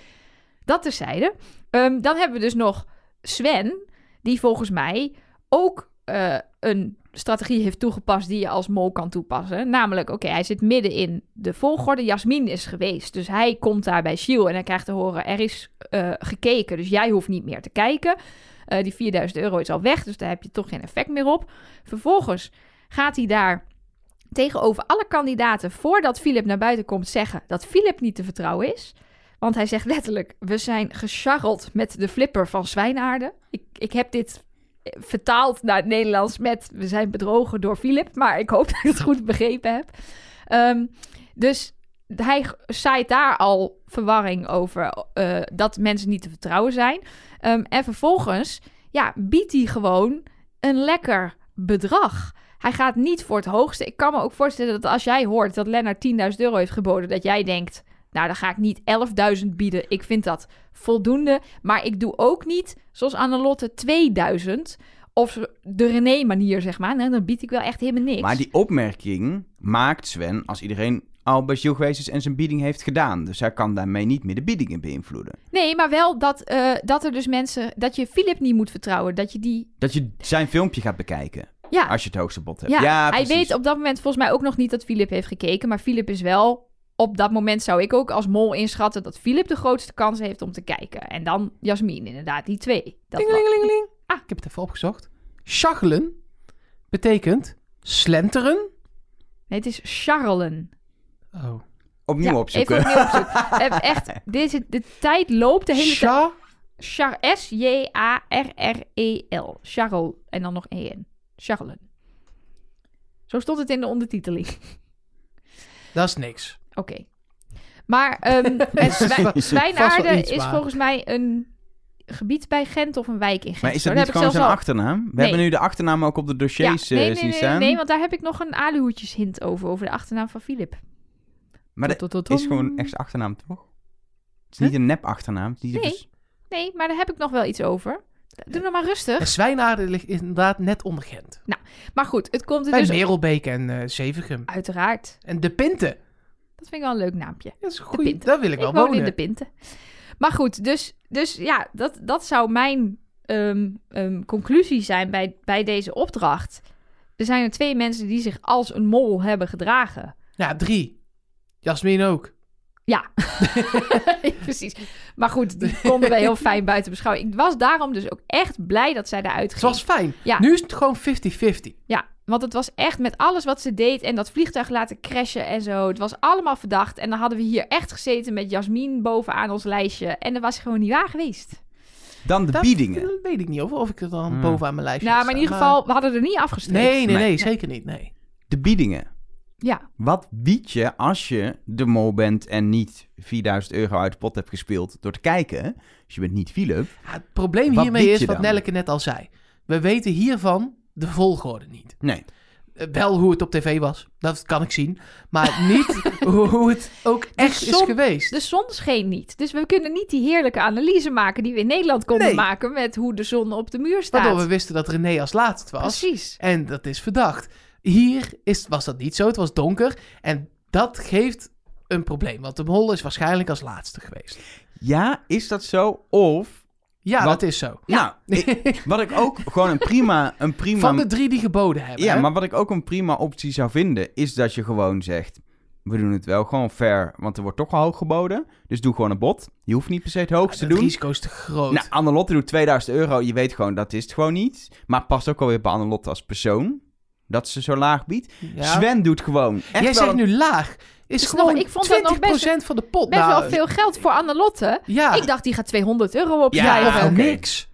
D: dat terzijde. Ehm, dan hebben we dus nog Sven, die volgens mij ook een strategie heeft toegepast die je als mol kan toepassen. Namelijk, oké, hij zit midden in de volgorde. Jasmin is geweest, dus hij komt daar bij Shiel en hij krijgt te horen, er is eh, gekeken, dus jij hoeft niet meer te kijken. Eh, die 4000 euro is al weg, dus daar heb je toch geen effect meer op. Vervolgens gaat hij daar tegenover alle kandidaten, voordat Philip naar buiten komt, zeggen dat Philip niet te vertrouwen is. Want hij zegt letterlijk, we zijn gecharreld met de flipper van Zwijnaarden. Ik, ik heb dit vertaald naar het Nederlands met, we zijn bedrogen door Philip. Maar ik hoop dat ik het goed begrepen heb. Ehm, dus hij zaait daar al verwarring over eh, dat mensen niet te vertrouwen zijn. Ehm, en vervolgens, ja, biedt hij gewoon een lekker bedrag. Hij gaat niet voor het hoogste. Ik kan me ook voorstellen dat als jij hoort dat Lennart 10.000 euro heeft geboden, dat jij denkt, nou, dan ga ik niet 11.000 bieden. Ik vind dat voldoende. Maar ik doe ook niet, zoals Annelotte, 2000. Of de René-manier, zeg maar. Nou, dan bied ik wel echt helemaal niks.
A: Maar die opmerking maakt Sven als iedereen al bij Gilles geweest is en zijn bieding heeft gedaan. Dus hij kan daarmee niet meer de biedingen beïnvloeden.
D: Nee, maar wel dat, eh, dat er dus mensen... Dat je Philip niet moet vertrouwen. Dat je die...
A: Dat je zijn filmpje gaat bekijken
D: Ja,
A: als je het hoogste bod hebt.
D: ja,
A: Ja,
D: hij weet op dat moment volgens mij ook nog niet dat Philip heeft gekeken. Maar Philip is wel... Op dat moment zou ik ook als mol inschatten dat Philip de grootste kans heeft om te kijken. En dan Jasmin inderdaad, die twee. Dat was-
C: Dingelingelingeling.
D: Ah.
C: Ik heb het even opgezocht. Schachelen betekent slenteren.
D: Nee, het is charlen.
C: Oh.
A: Opnieuw
D: ja,
A: opzoeken.
D: Even opnieuw opzoeken. Echt, deze, de tijd loopt de hele tijd. Char- S-J-A-R-R-E-L. Charles. En dan nog E-N. Charlen. Zo stond het in de ondertiteling.
C: dat is niks.
D: Oké. Maar ehm Zwijnaarden
C: iets,
D: is volgens mij een gebied bij Gent of een wijk in Gent.
A: Maar is dat
D: Daar
A: niet
D: heb ik
A: gewoon zijn
D: al-
A: achternaam? We
D: Nee.
A: hebben nu de achternaam ook op de
D: Ja,
A: dossiers
D: nee,
A: eh,
D: nee,
A: zien
D: nee,
A: staan.
D: nee, want daar heb ik nog een aluhoedjes hint over, over de achternaam van Philip.
A: maar dat is gewoon echt zijn achternaam, toch? Het is niet een nep achternaam. Niet
D: Nee.
A: vers-
D: Nee, maar daar heb ik nog wel iets over. Doe nog maar rustig.
C: En Zwijnaarden ligt inderdaad net onder Gent.
D: Maar goed, het komt er
C: Bij
D: dus...
C: Merelbeek en eh Zevenum.
D: Uiteraard.
C: En De Pinte.
D: Dat vind ik wel een leuk naampje.
C: Dat is.
D: Pinte.
C: Daar wil ik wel
D: ik
C: wonen.
D: in de Pinten. Maar goed, dus, dus ja, dat, dat zou mijn ehm, ehm, conclusie zijn bij, bij deze opdracht. Er zijn er twee mensen die zich als een mol hebben gedragen.
C: Ja, drie. Jasmin ook.
D: Ja, precies. Maar goed, die konden we heel fijn buiten beschouwen. Ik was daarom dus ook echt blij dat zij eruit
C: Het
D: ging.
C: was fijn.
D: Ja.
C: Nu is het gewoon 50-50.
D: Ja, want het was echt met alles wat ze deed en dat vliegtuig laten crashen en zo. Het was allemaal verdacht. En dan hadden we hier echt gezeten met Jasmin bovenaan ons lijstje. En dat was gewoon niet waar geweest.
A: Dan de
C: Dat
A: biedingen.
C: weet ik niet of, of ik het dan
A: Hmm.
C: bovenaan mijn lijstje
D: Nou,
C: heb
D: maar in ieder geval, we hadden er niet afgestreept.
C: Nee, nee, nee,
A: Nee.
C: zeker niet. Nee.
A: De biedingen.
D: Ja,
A: Wat bied je als je de mol bent en niet 4000 euro uit de pot hebt gespeeld door te kijken? Dus je bent niet Philip.
C: Ja, het probleem hiermee is wat
A: dan?
C: Nelleke net al zei. We weten hiervan de volgorde niet.
A: Nee.
C: Eh, Wel hoe het op tv was, dat kan ik zien. Maar niet hoe, het ook echt is geweest.
D: de zon scheen niet. Dus we kunnen niet die heerlijke analyse maken die we in Nederland konden
C: Nee.
D: maken met hoe de zon op de muur staat.
C: Waardoor we wisten dat René als laatst was.
D: Precies.
C: En dat is verdacht. Hier is, was dat niet zo. Het was donker. En dat geeft een probleem. Want de mol is waarschijnlijk als laatste geweest.
A: Ja, is dat zo? Of,
C: Ja,
A: Wat?
C: dat is zo.
A: nou, ik- wat ik ook gewoon een prima, een prima
C: Van de drie die geboden hebben.
A: Ja,
C: hè?
A: maar wat ik ook een prima optie zou vinden, is dat je gewoon zegt... We doen het wel gewoon fair, want er wordt toch al hoog geboden. Dus doe gewoon een bod. Je hoeft niet per se het hoogste te
C: het
A: doen.
C: risico is te groot.
A: Nou, Annelotte doet 2000 euro. Je weet gewoon, dat is het gewoon niet. Maar het past ook alweer bij Annelotte als persoon. Dat ze zo laag biedt.
C: Ja.
A: Sven doet gewoon echt
C: Jij
A: wel
C: zegt
A: een-
C: nu laag. Is gewoon
D: nog- ik vond dat nog
C: 20% van de pot.
D: Best
C: Nou,
D: wel veel geld voor Annelotte.
C: Ja,
D: Ik dacht, die gaat 200 euro opzij.
A: Ja, oké.
C: niks.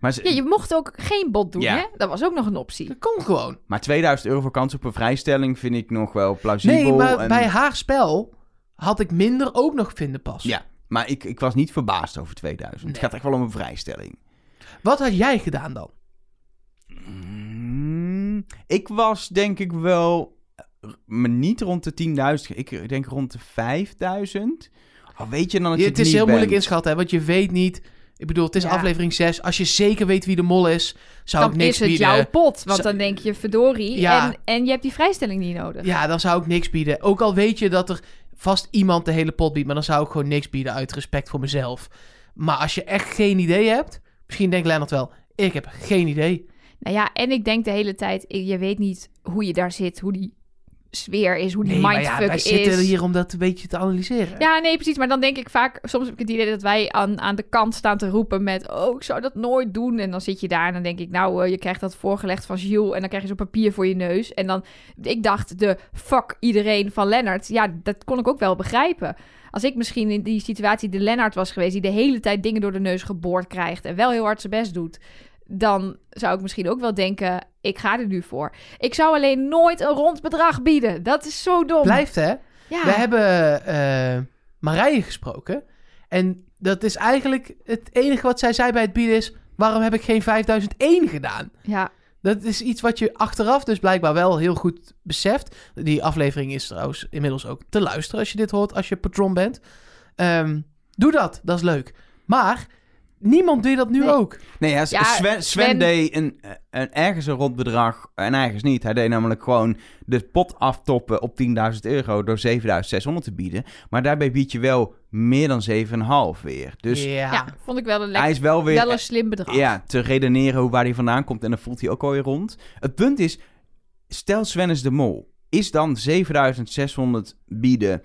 A: Maar, ze-
D: ja, je mocht ook geen bod doen,
A: Ja.
D: hè? Dat was ook nog een optie.
C: Dat kon gewoon.
A: maar 2000 euro voor kans op een vrijstelling vind ik nog wel plausibel.
C: Nee, maar
A: en-
C: bij haar spel had ik minder ook nog vinden pas.
A: Ja, maar ik, ik was niet verbaasd over 2000. Het gaat echt wel om een vrijstelling.
C: Wat had jij gedaan dan?
A: Mm, ik was denk ik wel, eh, maar niet rond de 10.000. Ik denk rond de 5.000. Oh, weet je dan dat je
C: het is
A: niet
C: heel moeilijk inschatten, hè, want je weet niet... Ik bedoel, het is
D: Ja.
C: aflevering 6. Als je zeker weet wie de mol is, zou
D: Dan
C: ik niks
D: is het
C: bieden.
D: jouw pot. Want dan denk je, verdorie.
C: Ja.
D: En, en je hebt die vrijstelling niet nodig.
C: Ja, dan zou ik niks bieden. Ook al weet je dat er vast iemand de hele pot biedt, maar dan zou ik gewoon niks bieden uit respect voor mezelf. Maar als je echt geen idee hebt, misschien denkt Lennart wel, ik heb geen idee.
D: Nou ja, en ik denk de hele tijd, je weet niet hoe je daar zit, hoe die sfeer is, hoe die
C: Nee, maar ja,
D: mindfuck
C: wij
D: is.
C: zitten hier om dat een beetje te analyseren.
D: Ja, nee, precies. Maar dan denk ik vaak, soms heb ik het idee dat wij aan, aan de kant staan te roepen met, oh, ik zou dat nooit doen. En dan zit je daar en dan denk ik, nou, eh, je krijgt dat voorgelegd van Jules en dan krijg je zo'n papier voor je neus. En dan, ik dacht, de fuck iedereen van Lennart, ja, dat kon ik ook wel begrijpen. Als ik misschien in die situatie de Lennart was geweest, die de hele tijd dingen door de neus geboord krijgt en wel heel hard zijn best doet, dan zou ik misschien ook wel denken, ik ga er nu voor. Ik zou alleen nooit een rond bedrag bieden. Dat is zo dom.
C: Blijft hè?
D: ja.
C: We hebben eh Marije gesproken. En dat is eigenlijk het enige wat zij zei bij het bieden is... waarom heb ik geen 5001 gedaan?
D: ja.
C: Dat is iets wat je achteraf dus blijkbaar wel heel goed beseft. Die aflevering is trouwens inmiddels ook te luisteren als je dit hoort, als je patron bent. Ehm, doe dat, dat is leuk. Maar niemand doet dat nu
D: Nee.
C: ook.
A: Nee, ja,
D: Ja,
A: Sven, Sven,
D: Sven-
A: deed een, een, ergens een rond bedrag en ergens niet. Hij deed namelijk gewoon de pot aftoppen op 10.000 euro door 7.600 te bieden. Maar daarbij bied je wel meer dan 7,5 weer. Dus
C: ja.
D: ja, vond ik wel een lekker,
A: hij is wel weer
D: wel een slim bedrag.
A: ja, te redeneren hoe waar hij vandaan komt. En dan voelt hij ook alweer rond. Het punt is, stel Sven is de mol. Is dan 7600 bieden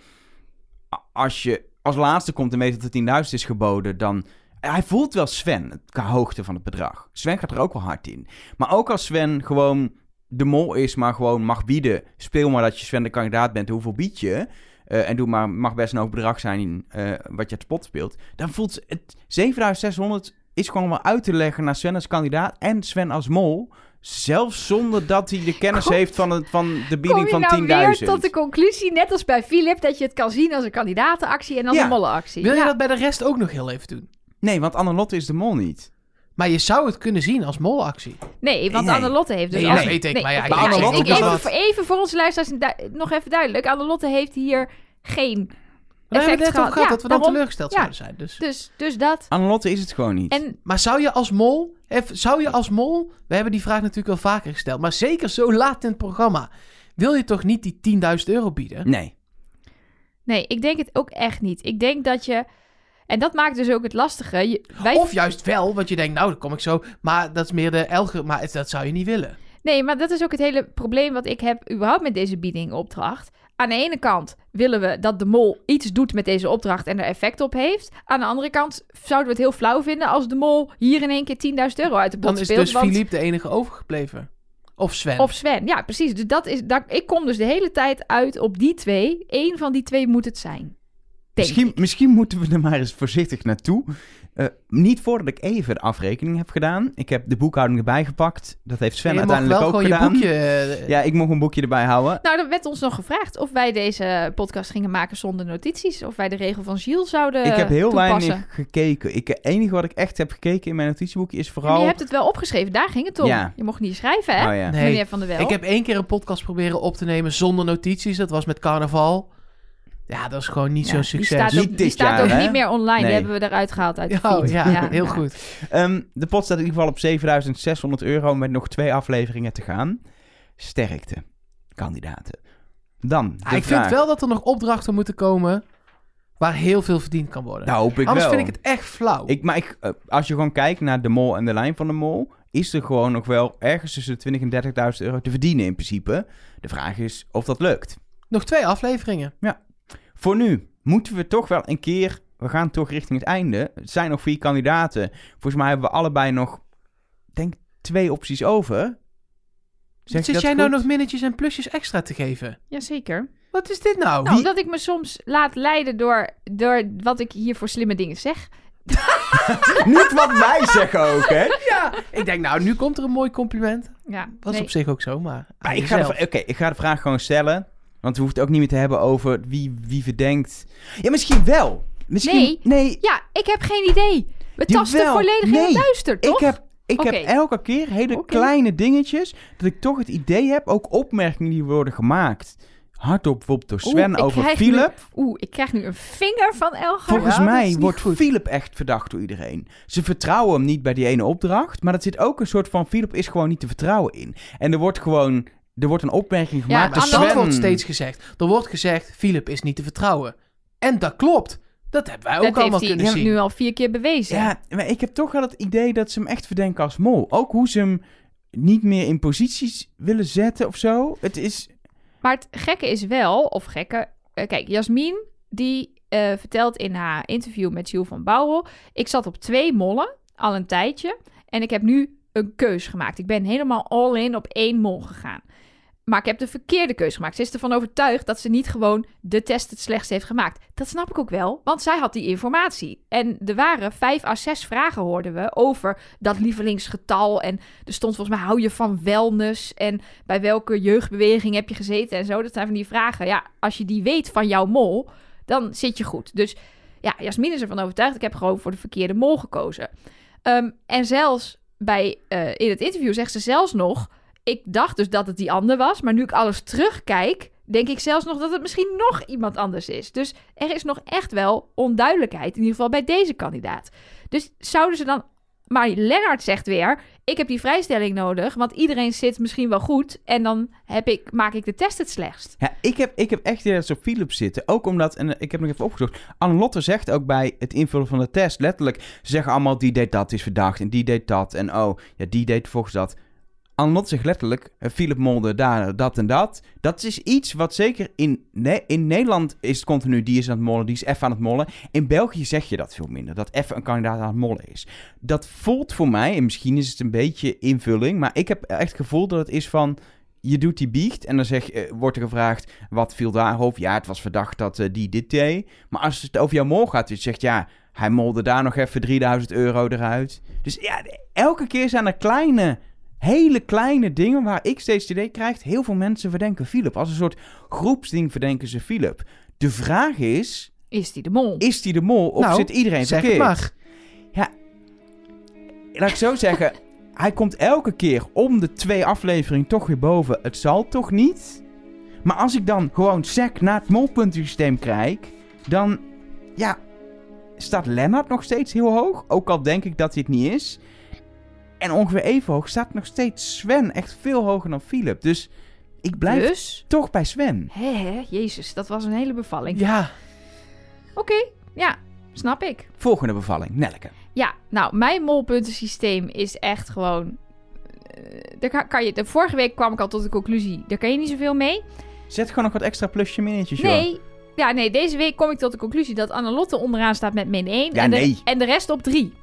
A: als je als laatste komt en weet dat het 10.000 is geboden, dan... Hij voelt wel Sven qua hoogte van het bedrag. Sven gaat er ook wel hard in. Maar ook als Sven gewoon de mol is, maar gewoon mag bieden. Speel maar dat je Sven de kandidaat bent. Hoeveel bied je? Eh, en doe maar, mag best een hoog bedrag zijn eh, wat je het spot speelt. Dan voelt het 7600 is gewoon wel uit te leggen naar Sven als kandidaat en Sven als mol. Zelfs zonder dat hij de kennis
D: Kom-
A: heeft van, het, van de
D: Kom
A: bieding
D: je
A: van 10.000.
D: nou weer tot de conclusie, net als bij Philip, dat je het kan zien als een kandidatenactie en als
A: Ja.
D: een mollenactie?
C: Wil je
D: Ja.
C: dat bij de rest ook nog heel even doen?
A: Nee, want Annelotte is de mol niet.
C: Maar je zou het kunnen zien als molactie.
D: Nee, want
A: Nee.
D: Annelotte heeft dus...
C: Nee,
D: als-
C: weet ik, maar ja,
D: ik- even, voor- even voor onze luisteraars nog even duidelijk. Annelotte heeft hier geen
C: hebben we
D: effect
C: over gehad,
D: Ja,
C: dat we dan
D: daarom-
C: teleurgesteld
D: ja.
C: zouden zijn. Dus.
D: Dus, dus dat.
A: Annelotte is het gewoon niet.
D: En
C: Maar zou je als mol, even, zou je als mol, we hebben die vraag natuurlijk wel vaker gesteld, maar zeker zo laat in het programma, wil je toch niet die 10.000 euro bieden?
A: Nee.
D: nee, ik denk het ook echt niet. Ik denk dat je... En dat maakt dus ook het lastige. Je, wij
C: Of juist wel, want je denkt, nou, dan kom ik zo, maar dat is meer de elge, maar het- dat zou je niet willen.
D: Nee, maar dat is ook het hele probleem wat ik heb überhaupt met deze biedingopdracht. Aan de ene kant willen we dat de mol iets doet met deze opdracht en er effect op heeft. Aan de andere kant zouden we het heel flauw vinden als de mol hier in één keer 10.000 euro uit de pot
C: Dan is
D: speelt.
C: dus
D: want-
C: Philippe de enige overgebleven. Of Sven.
D: Of Sven, ja precies. Dus dat is, dat, ik kom dus de hele tijd uit op die twee. Eén van die twee moet het zijn.
A: Misschien, misschien moeten we er maar eens voorzichtig naartoe. Eh, niet voordat ik even de afrekening heb gedaan. Ik heb de boekhouding erbij gepakt. Dat heeft Sven uiteindelijk ook gedaan.
C: je boekje... eh,
A: Ja, ik mocht een boekje erbij houden.
D: Nou, er werd ons nog gevraagd of wij deze podcast gingen maken zonder notities. Of wij de regel van Gilles zouden
A: ik heb heel
D: toepassen.
A: weinig gekeken. Ik, het enige wat ik echt heb gekeken in mijn notitieboekje is vooral...
D: je hebt het wel opgeschreven, daar ging het om.
A: Ja.
D: Je mocht niet schrijven, hè?
A: Oh ja.
C: Nee,
D: Meneer Van der Wel.
C: Ik heb één keer een podcast proberen op te nemen zonder notities. Dat was met carnaval. Ja, dat is gewoon niet
D: Ja,
C: zo'n
D: Die
C: succes.
D: staat
A: Niet
D: ook, die
A: dit
D: staat
A: jaar,
D: ook niet meer online.
A: Nee.
D: Die hebben we eruit gehaald uit de
C: Oh,
D: feed.
C: ja, heel goed.
A: Ehm, de pot staat in ieder geval op 7600 euro met nog twee afleveringen te gaan. Sterkte, kandidaten. Dan,
C: Ah, ik
A: vraag.
C: vind wel dat er nog opdrachten moeten komen waar heel veel verdiend kan worden.
A: Nou, hoop ik
C: Anders
A: wel.
C: vind ik het echt flauw.
A: Ik, maar ik, eh, als je gewoon kijkt naar de mol en de lijn van de mol... is er gewoon nog wel ergens tussen de 20 en 30.000 euro te verdienen in principe. De vraag is of dat lukt.
C: Nog twee afleveringen.
A: Voor nu moeten we toch wel een keer... We gaan toch richting het einde. Er zijn nog vier kandidaten. Volgens mij hebben we allebei nog, denk twee opties over. Zeg
C: Zit jij nou nog minnetjes en plusjes extra te geven?
D: Jazeker.
C: Wat is dit nou?
D: Nou, dat ik me soms laat leiden door, door wat ik hier voor slimme dingen zeg.
A: Niet wat wij zeggen ook, hè?
C: Ja, ik denk nou, nu komt er een mooi compliment.
D: Ja,
C: Was
D: nee.
C: op zich ook zo, maar...
A: Ga, de, ik ga de vraag gewoon stellen. Want we hoeven het ook niet meer te hebben over wie, wie verdenkt. Ja, misschien wel. Misschien,
D: Nee.
A: nee
D: Ja, ik heb geen idee. We tasten
A: Jawel,
D: volledig in het duister, toch?
A: ik heb Ik heb elke keer hele kleine dingetjes dat ik toch het idee heb, ook opmerkingen die worden gemaakt. Hardop bijvoorbeeld door Sven over
D: nu-
A: Philip.
D: Oeh, ik krijg nu een vinger van Elgar.
A: Volgens
C: Ja, dat
A: mij wordt
C: goed.
A: Philip echt verdacht door iedereen. Ze vertrouwen hem niet bij die ene opdracht, maar er zit ook een soort van Philip is gewoon niet te vertrouwen in. En er wordt gewoon er wordt een opmerking
D: Ja,
A: gemaakt.
C: Maar
A: door
C: dat
A: Sven.
C: wordt steeds gezegd. Er wordt gezegd, Philip is niet te vertrouwen. En dat klopt. Dat hebben wij ook
D: dat
C: allemaal
D: heeft hij
C: kunnen zien.
D: nu al vier keer bewezen.
A: Ja, maar ik heb toch wel het idee dat ze hem echt verdenken als mol. Ook hoe ze hem niet meer in posities willen zetten of zo. Het is...
D: Maar het gekke is wel, of gekke... eh, kijk, Jasmin, die eh, vertelt in haar interview met Jules van Bouwel... Ik zat op twee mollen, al een tijdje. En ik heb nu een keus gemaakt. Ik ben helemaal all in op één mol gegaan. Maar ik heb de verkeerde keus gemaakt. Ze is ervan overtuigd dat ze niet gewoon de test het slechtst heeft gemaakt. Dat snap ik ook wel, want zij had die informatie. En er waren vijf à zes vragen, hoorden we, over dat lievelingsgetal. En er stond volgens mij, hou je van wellness? En bij welke jeugdbeweging heb je gezeten en zo? Dat zijn van die vragen. Ja, als je die weet van jouw mol, dan zit je goed. Dus ja, Jasmin is ervan overtuigd. Ik heb gewoon voor de verkeerde mol gekozen. Ehm, en zelfs bij, eh, in het interview zegt ze zelfs nog... Ik dacht dus dat het die ander was, maar nu ik alles terugkijk... denk ik zelfs nog dat het misschien nog iemand anders is. Dus er is nog echt wel onduidelijkheid, in ieder geval bij deze kandidaat. Dus zouden ze dan... Maar Lennart zegt weer, ik heb die vrijstelling nodig, want iedereen zit misschien wel goed... en dan heb ik, maak ik de test het slechtst.
A: Ja, ik heb, ik heb echt dat ze op Philips zitten. Ook omdat, en ik heb nog even opgezocht... Anne-Lotte zegt ook bij het invullen van de test letterlijk... Ze zeggen allemaal, die deed dat, is verdacht. En die deed dat. En oh, ja, die deed volgens dat. Anne-Lotte zegt letterlijk... eh, Philip Molde daar, dat en dat. Dat is iets wat zeker in, in Nederland is het continu... Die is aan het mollen, die is even aan het mollen. In België zeg je dat veel minder. Dat even een kandidaat aan het mollen is. Dat voelt voor mij, en misschien is het een beetje invulling... Maar ik heb echt het gevoel dat het is van je doet die biecht en dan zeg, eh, wordt er gevraagd, wat viel daarop? Ja, het was verdacht dat eh, die dit deed. Maar als het over jouw mol gaat, dus je zegt, ja, hij molde daar nog even 3000 euro eruit. Dus ja, elke keer zijn er kleine, hele kleine dingen waar ik steeds het idee krijg, heel veel mensen verdenken Philip. Als een soort groepsding verdenken ze Philip. De vraag is,
D: Is die de mol?
A: is die de mol of
C: Nou,
A: zit iedereen
C: Zeg
A: verkeerd?
C: het maar.
A: laat ik zo zeggen, hij komt elke keer om de twee afleveringen toch weer boven. Het zal toch niet? Maar als ik dan gewoon sec naar het molpuntensysteem kijk, dan ja, staat Lennart nog steeds heel hoog. Ook al denk ik dat hij het niet is. En ongeveer even hoog staat nog steeds Sven. Echt veel hoger dan Philip. Dus ik blijf
D: Dus?
A: toch bij Sven.
D: Hé, hé, jezus, dat was een hele bevalling.
C: Ja,
D: Oké, ja, snap ik.
A: Volgende bevalling, Nelke.
D: Ja, nou, mijn molpuntensysteem is echt gewoon... eh, daar kan, kan je, de vorige week kwam ik al tot de conclusie, daar kan je niet zoveel mee.
A: Zet gewoon nog wat extra plusje minnetjes, joh.
D: Nee, ja, nee, deze week kom ik tot de conclusie dat Annelotte onderaan staat met min 1.
A: Ja,
D: en, de,
A: nee.
D: en de rest op 3.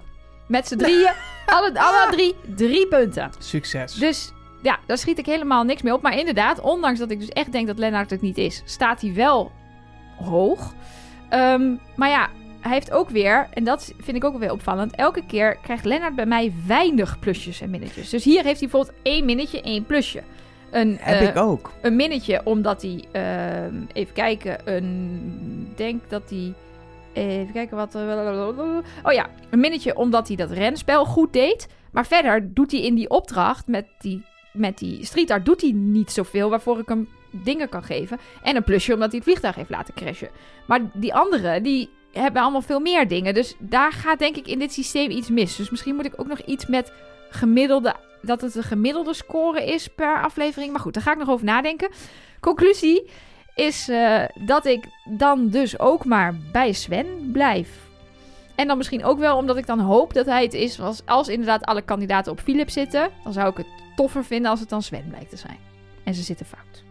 D: Met z'n drieën, alle, alle drie, drie punten.
C: succes.
D: Dus ja, daar schiet ik helemaal niks mee op. Maar inderdaad, ondanks dat ik dus echt denk dat Lennart het niet is, staat hij wel hoog. Ehm, maar ja, hij heeft ook weer, en dat vind ik ook weer opvallend, elke keer krijgt Lennart bij mij weinig plusjes en minnetjes. Dus hier heeft hij bijvoorbeeld één minnetje, één plusje. Een,
A: Heb
D: eh,
A: ik ook.
D: een minnetje omdat hij, ehm, even kijken, een, denk dat hij, even kijken wat, oh ja, een minnetje omdat hij dat renspel goed deed. Maar verder doet hij in die opdracht met die, met die street art, doet hij niet zoveel waarvoor ik hem dingen kan geven. En een plusje omdat hij het vliegtuig heeft laten crashen. Maar die anderen, die hebben allemaal veel meer dingen. Dus daar gaat denk ik in dit systeem iets mis. Dus misschien moet ik ook nog iets met gemiddelde dat het een gemiddelde score is per aflevering. Maar goed, daar ga ik nog over nadenken. Conclusie is eh, dat ik dan dus ook maar bij Sven blijf. En dan misschien ook wel omdat ik dan hoop dat hij het is. Als, als inderdaad alle kandidaten op Philip zitten, dan zou ik het toffer vinden als het dan Sven blijkt te zijn. En ze zitten fout.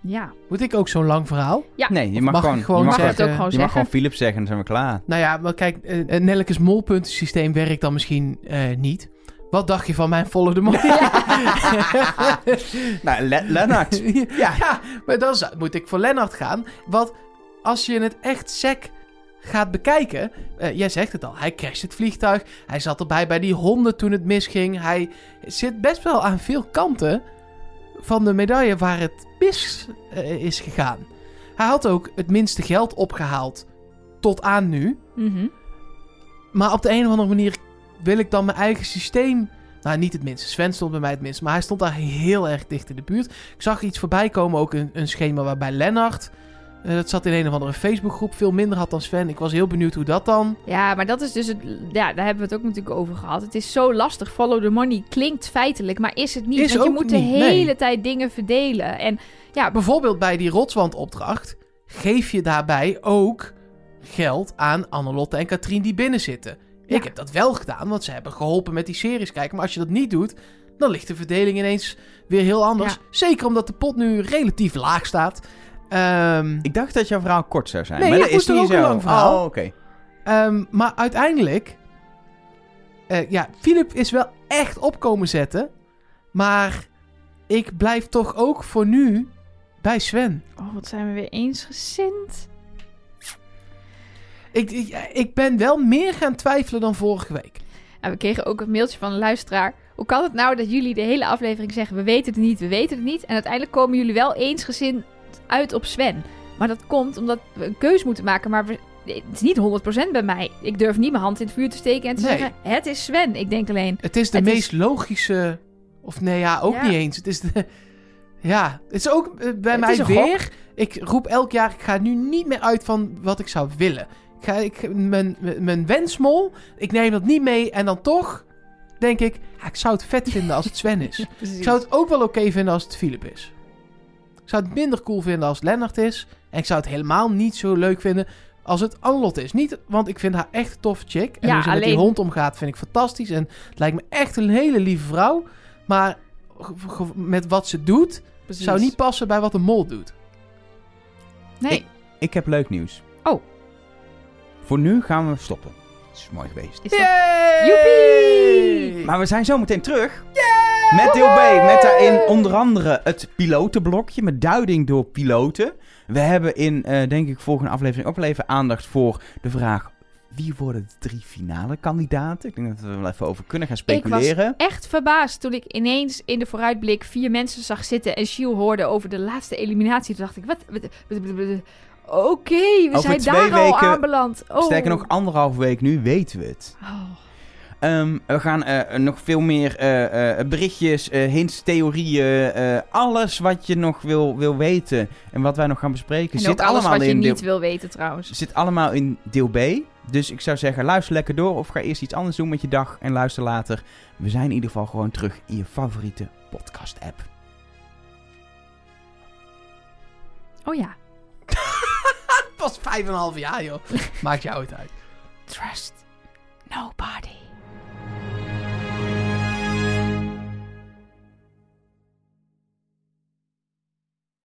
D: Ja,
C: Moet ik ook zo'n lang verhaal?
A: Nee, je mag, gewoon,
C: gewoon
A: je mag,
C: zeggen-
D: het ook gewoon
A: je mag
D: zeggen.
A: gewoon Philip zeggen en dan zijn we klaar.
C: Nou ja, maar kijk, eh, eh, Nellekes molpuntensysteem werkt dan misschien eh, niet. Wat dacht je van mijn the money?
A: Nou, Le- Lennart.
C: ja. ja, maar dan zou- moet ik voor Lennart gaan. Want als je het echt sec gaat bekijken... eh, jij zegt het al, hij crasht het vliegtuig. Hij zat erbij bij die honden toen het misging. Hij zit best wel aan veel kanten van de medaille waar het mis eh, is gegaan. Hij had ook het minste geld opgehaald tot aan nu.
D: Mhm.
C: Maar op de een of andere manier wil ik dan mijn eigen systeem... Nou, niet het minste. Sven stond bij mij het minst. Maar hij stond daar heel erg dicht in de buurt. Ik zag iets voorbij komen, ook een, een schema waarbij Lennart... eh, dat zat in een of andere Facebookgroep. Veel minder had dan Sven. Ik was heel benieuwd hoe dat dan...
D: Ja, maar dat is dus het. Ja, daar hebben we het ook natuurlijk over gehad. Het is zo lastig. Follow the money klinkt feitelijk, maar is het niet.
C: Is
D: want je moet de
C: nee.
D: hele tijd dingen verdelen. En ja,
C: Bijvoorbeeld bij die rotswandopdracht geef je daarbij ook geld aan Annelotte en Katrien die binnen zitten.
D: Ja.
C: Ik heb dat wel gedaan, want ze hebben geholpen met die series kijken. Maar als je dat niet doet, dan ligt de verdeling ineens weer heel anders.
D: Ja.
C: Zeker omdat de pot nu relatief laag staat. Ehm,
A: Ik dacht dat jouw verhaal kort zou zijn.
C: Nee,
A: maar
C: ik
A: dat
C: moest
A: is
C: er
A: niet
C: ook een
A: zo.
C: lang verhaal.
A: Oh, oké.
C: ehm, maar uiteindelijk... eh, ja, Philip is wel echt op komen zetten. Maar ik blijf toch ook voor nu bij Sven.
D: oh, wat zijn we weer eensgezind.
C: Ik, ik, ik ben wel meer gaan twijfelen dan vorige week.
D: En we kregen ook een mailtje van een luisteraar. Hoe kan het nou dat jullie de hele aflevering zeggen: we weten het niet, we weten het niet. En uiteindelijk komen jullie wel eensgezind uit op Sven. Maar dat komt omdat we een keus moeten maken. Maar we, het is niet 100% bij mij. Ik durf niet mijn hand in het vuur te steken en te
C: Nee.
D: zeggen: het is Sven. Ik denk alleen.
C: Het is de
D: Het is-
C: meest logische. Of nee, ja, ook
D: Ja.
C: niet eens. Het is de. Ja, het is ook eh, bij
D: Het
C: mij
D: is een
C: weer. Ik roep elk jaar, ik ga nu niet meer uit van wat ik zou willen. Ik ga, ik, mijn, mijn- wensmol, ik neem dat niet mee. En dan toch denk ik, ja, ik zou het vet vinden als het Sven is. Ik zou het ook wel oké vinden als het Philip is. Ik zou het minder cool vinden als het Lennart is. En ik zou het helemaal niet zo leuk vinden als het Anlot is. Niet, want ik vind haar echt een toffe chick. En
D: Ja,
C: hoe ze met die hond omgaat vind ik fantastisch. En het lijkt me echt een hele lieve vrouw. Maar met wat ze doet,
D: Precies.
C: zou niet passen bij wat een mol doet.
D: Nee,
A: Ik heb leuk nieuws. Voor nu gaan we stoppen. Het is mooi geweest.
D: is dat...
C: Yay!
D: Joepie!
A: Maar we zijn zo meteen terug. Met deel B. Met daarin onder andere het pilotenblokje. Met duiding door piloten. We hebben in, eh, denk ik, volgende aflevering ook wel even aandacht voor de vraag... Wie worden de drie finale kandidaten? Ik denk dat we er wel even over kunnen gaan
D: Ik was
A: speculeren.
D: echt verbaasd toen ik ineens in de vooruitblik vier mensen zag zitten en Shiel hoorde over de laatste eliminatie. Toen dacht ik, wat? wat- wat- wat- Oké, we
A: Over
D: zijn daar al aanbeland. Oh.
A: Sterker nog, anderhalve week nu weten we het.
D: Oh.
A: Ehm, we gaan eh, nog veel meer eh, eh, berichtjes, eh, hints, theorieën, eh, alles wat je nog wil, wil weten en wat wij nog gaan bespreken,
D: En
A: zit
D: alles
A: allemaal
D: wat je
A: in deel,
D: niet wil weten trouwens.
A: zit allemaal in deel B. Dus ik zou zeggen, luister lekker door of ga eerst iets anders doen met je dag en luister later. We zijn in ieder geval gewoon terug in je favoriete podcast app.
D: Oh ja.
C: was vijf en een half jaar, joh. Maakt jou het uit.
D: Trust nobody.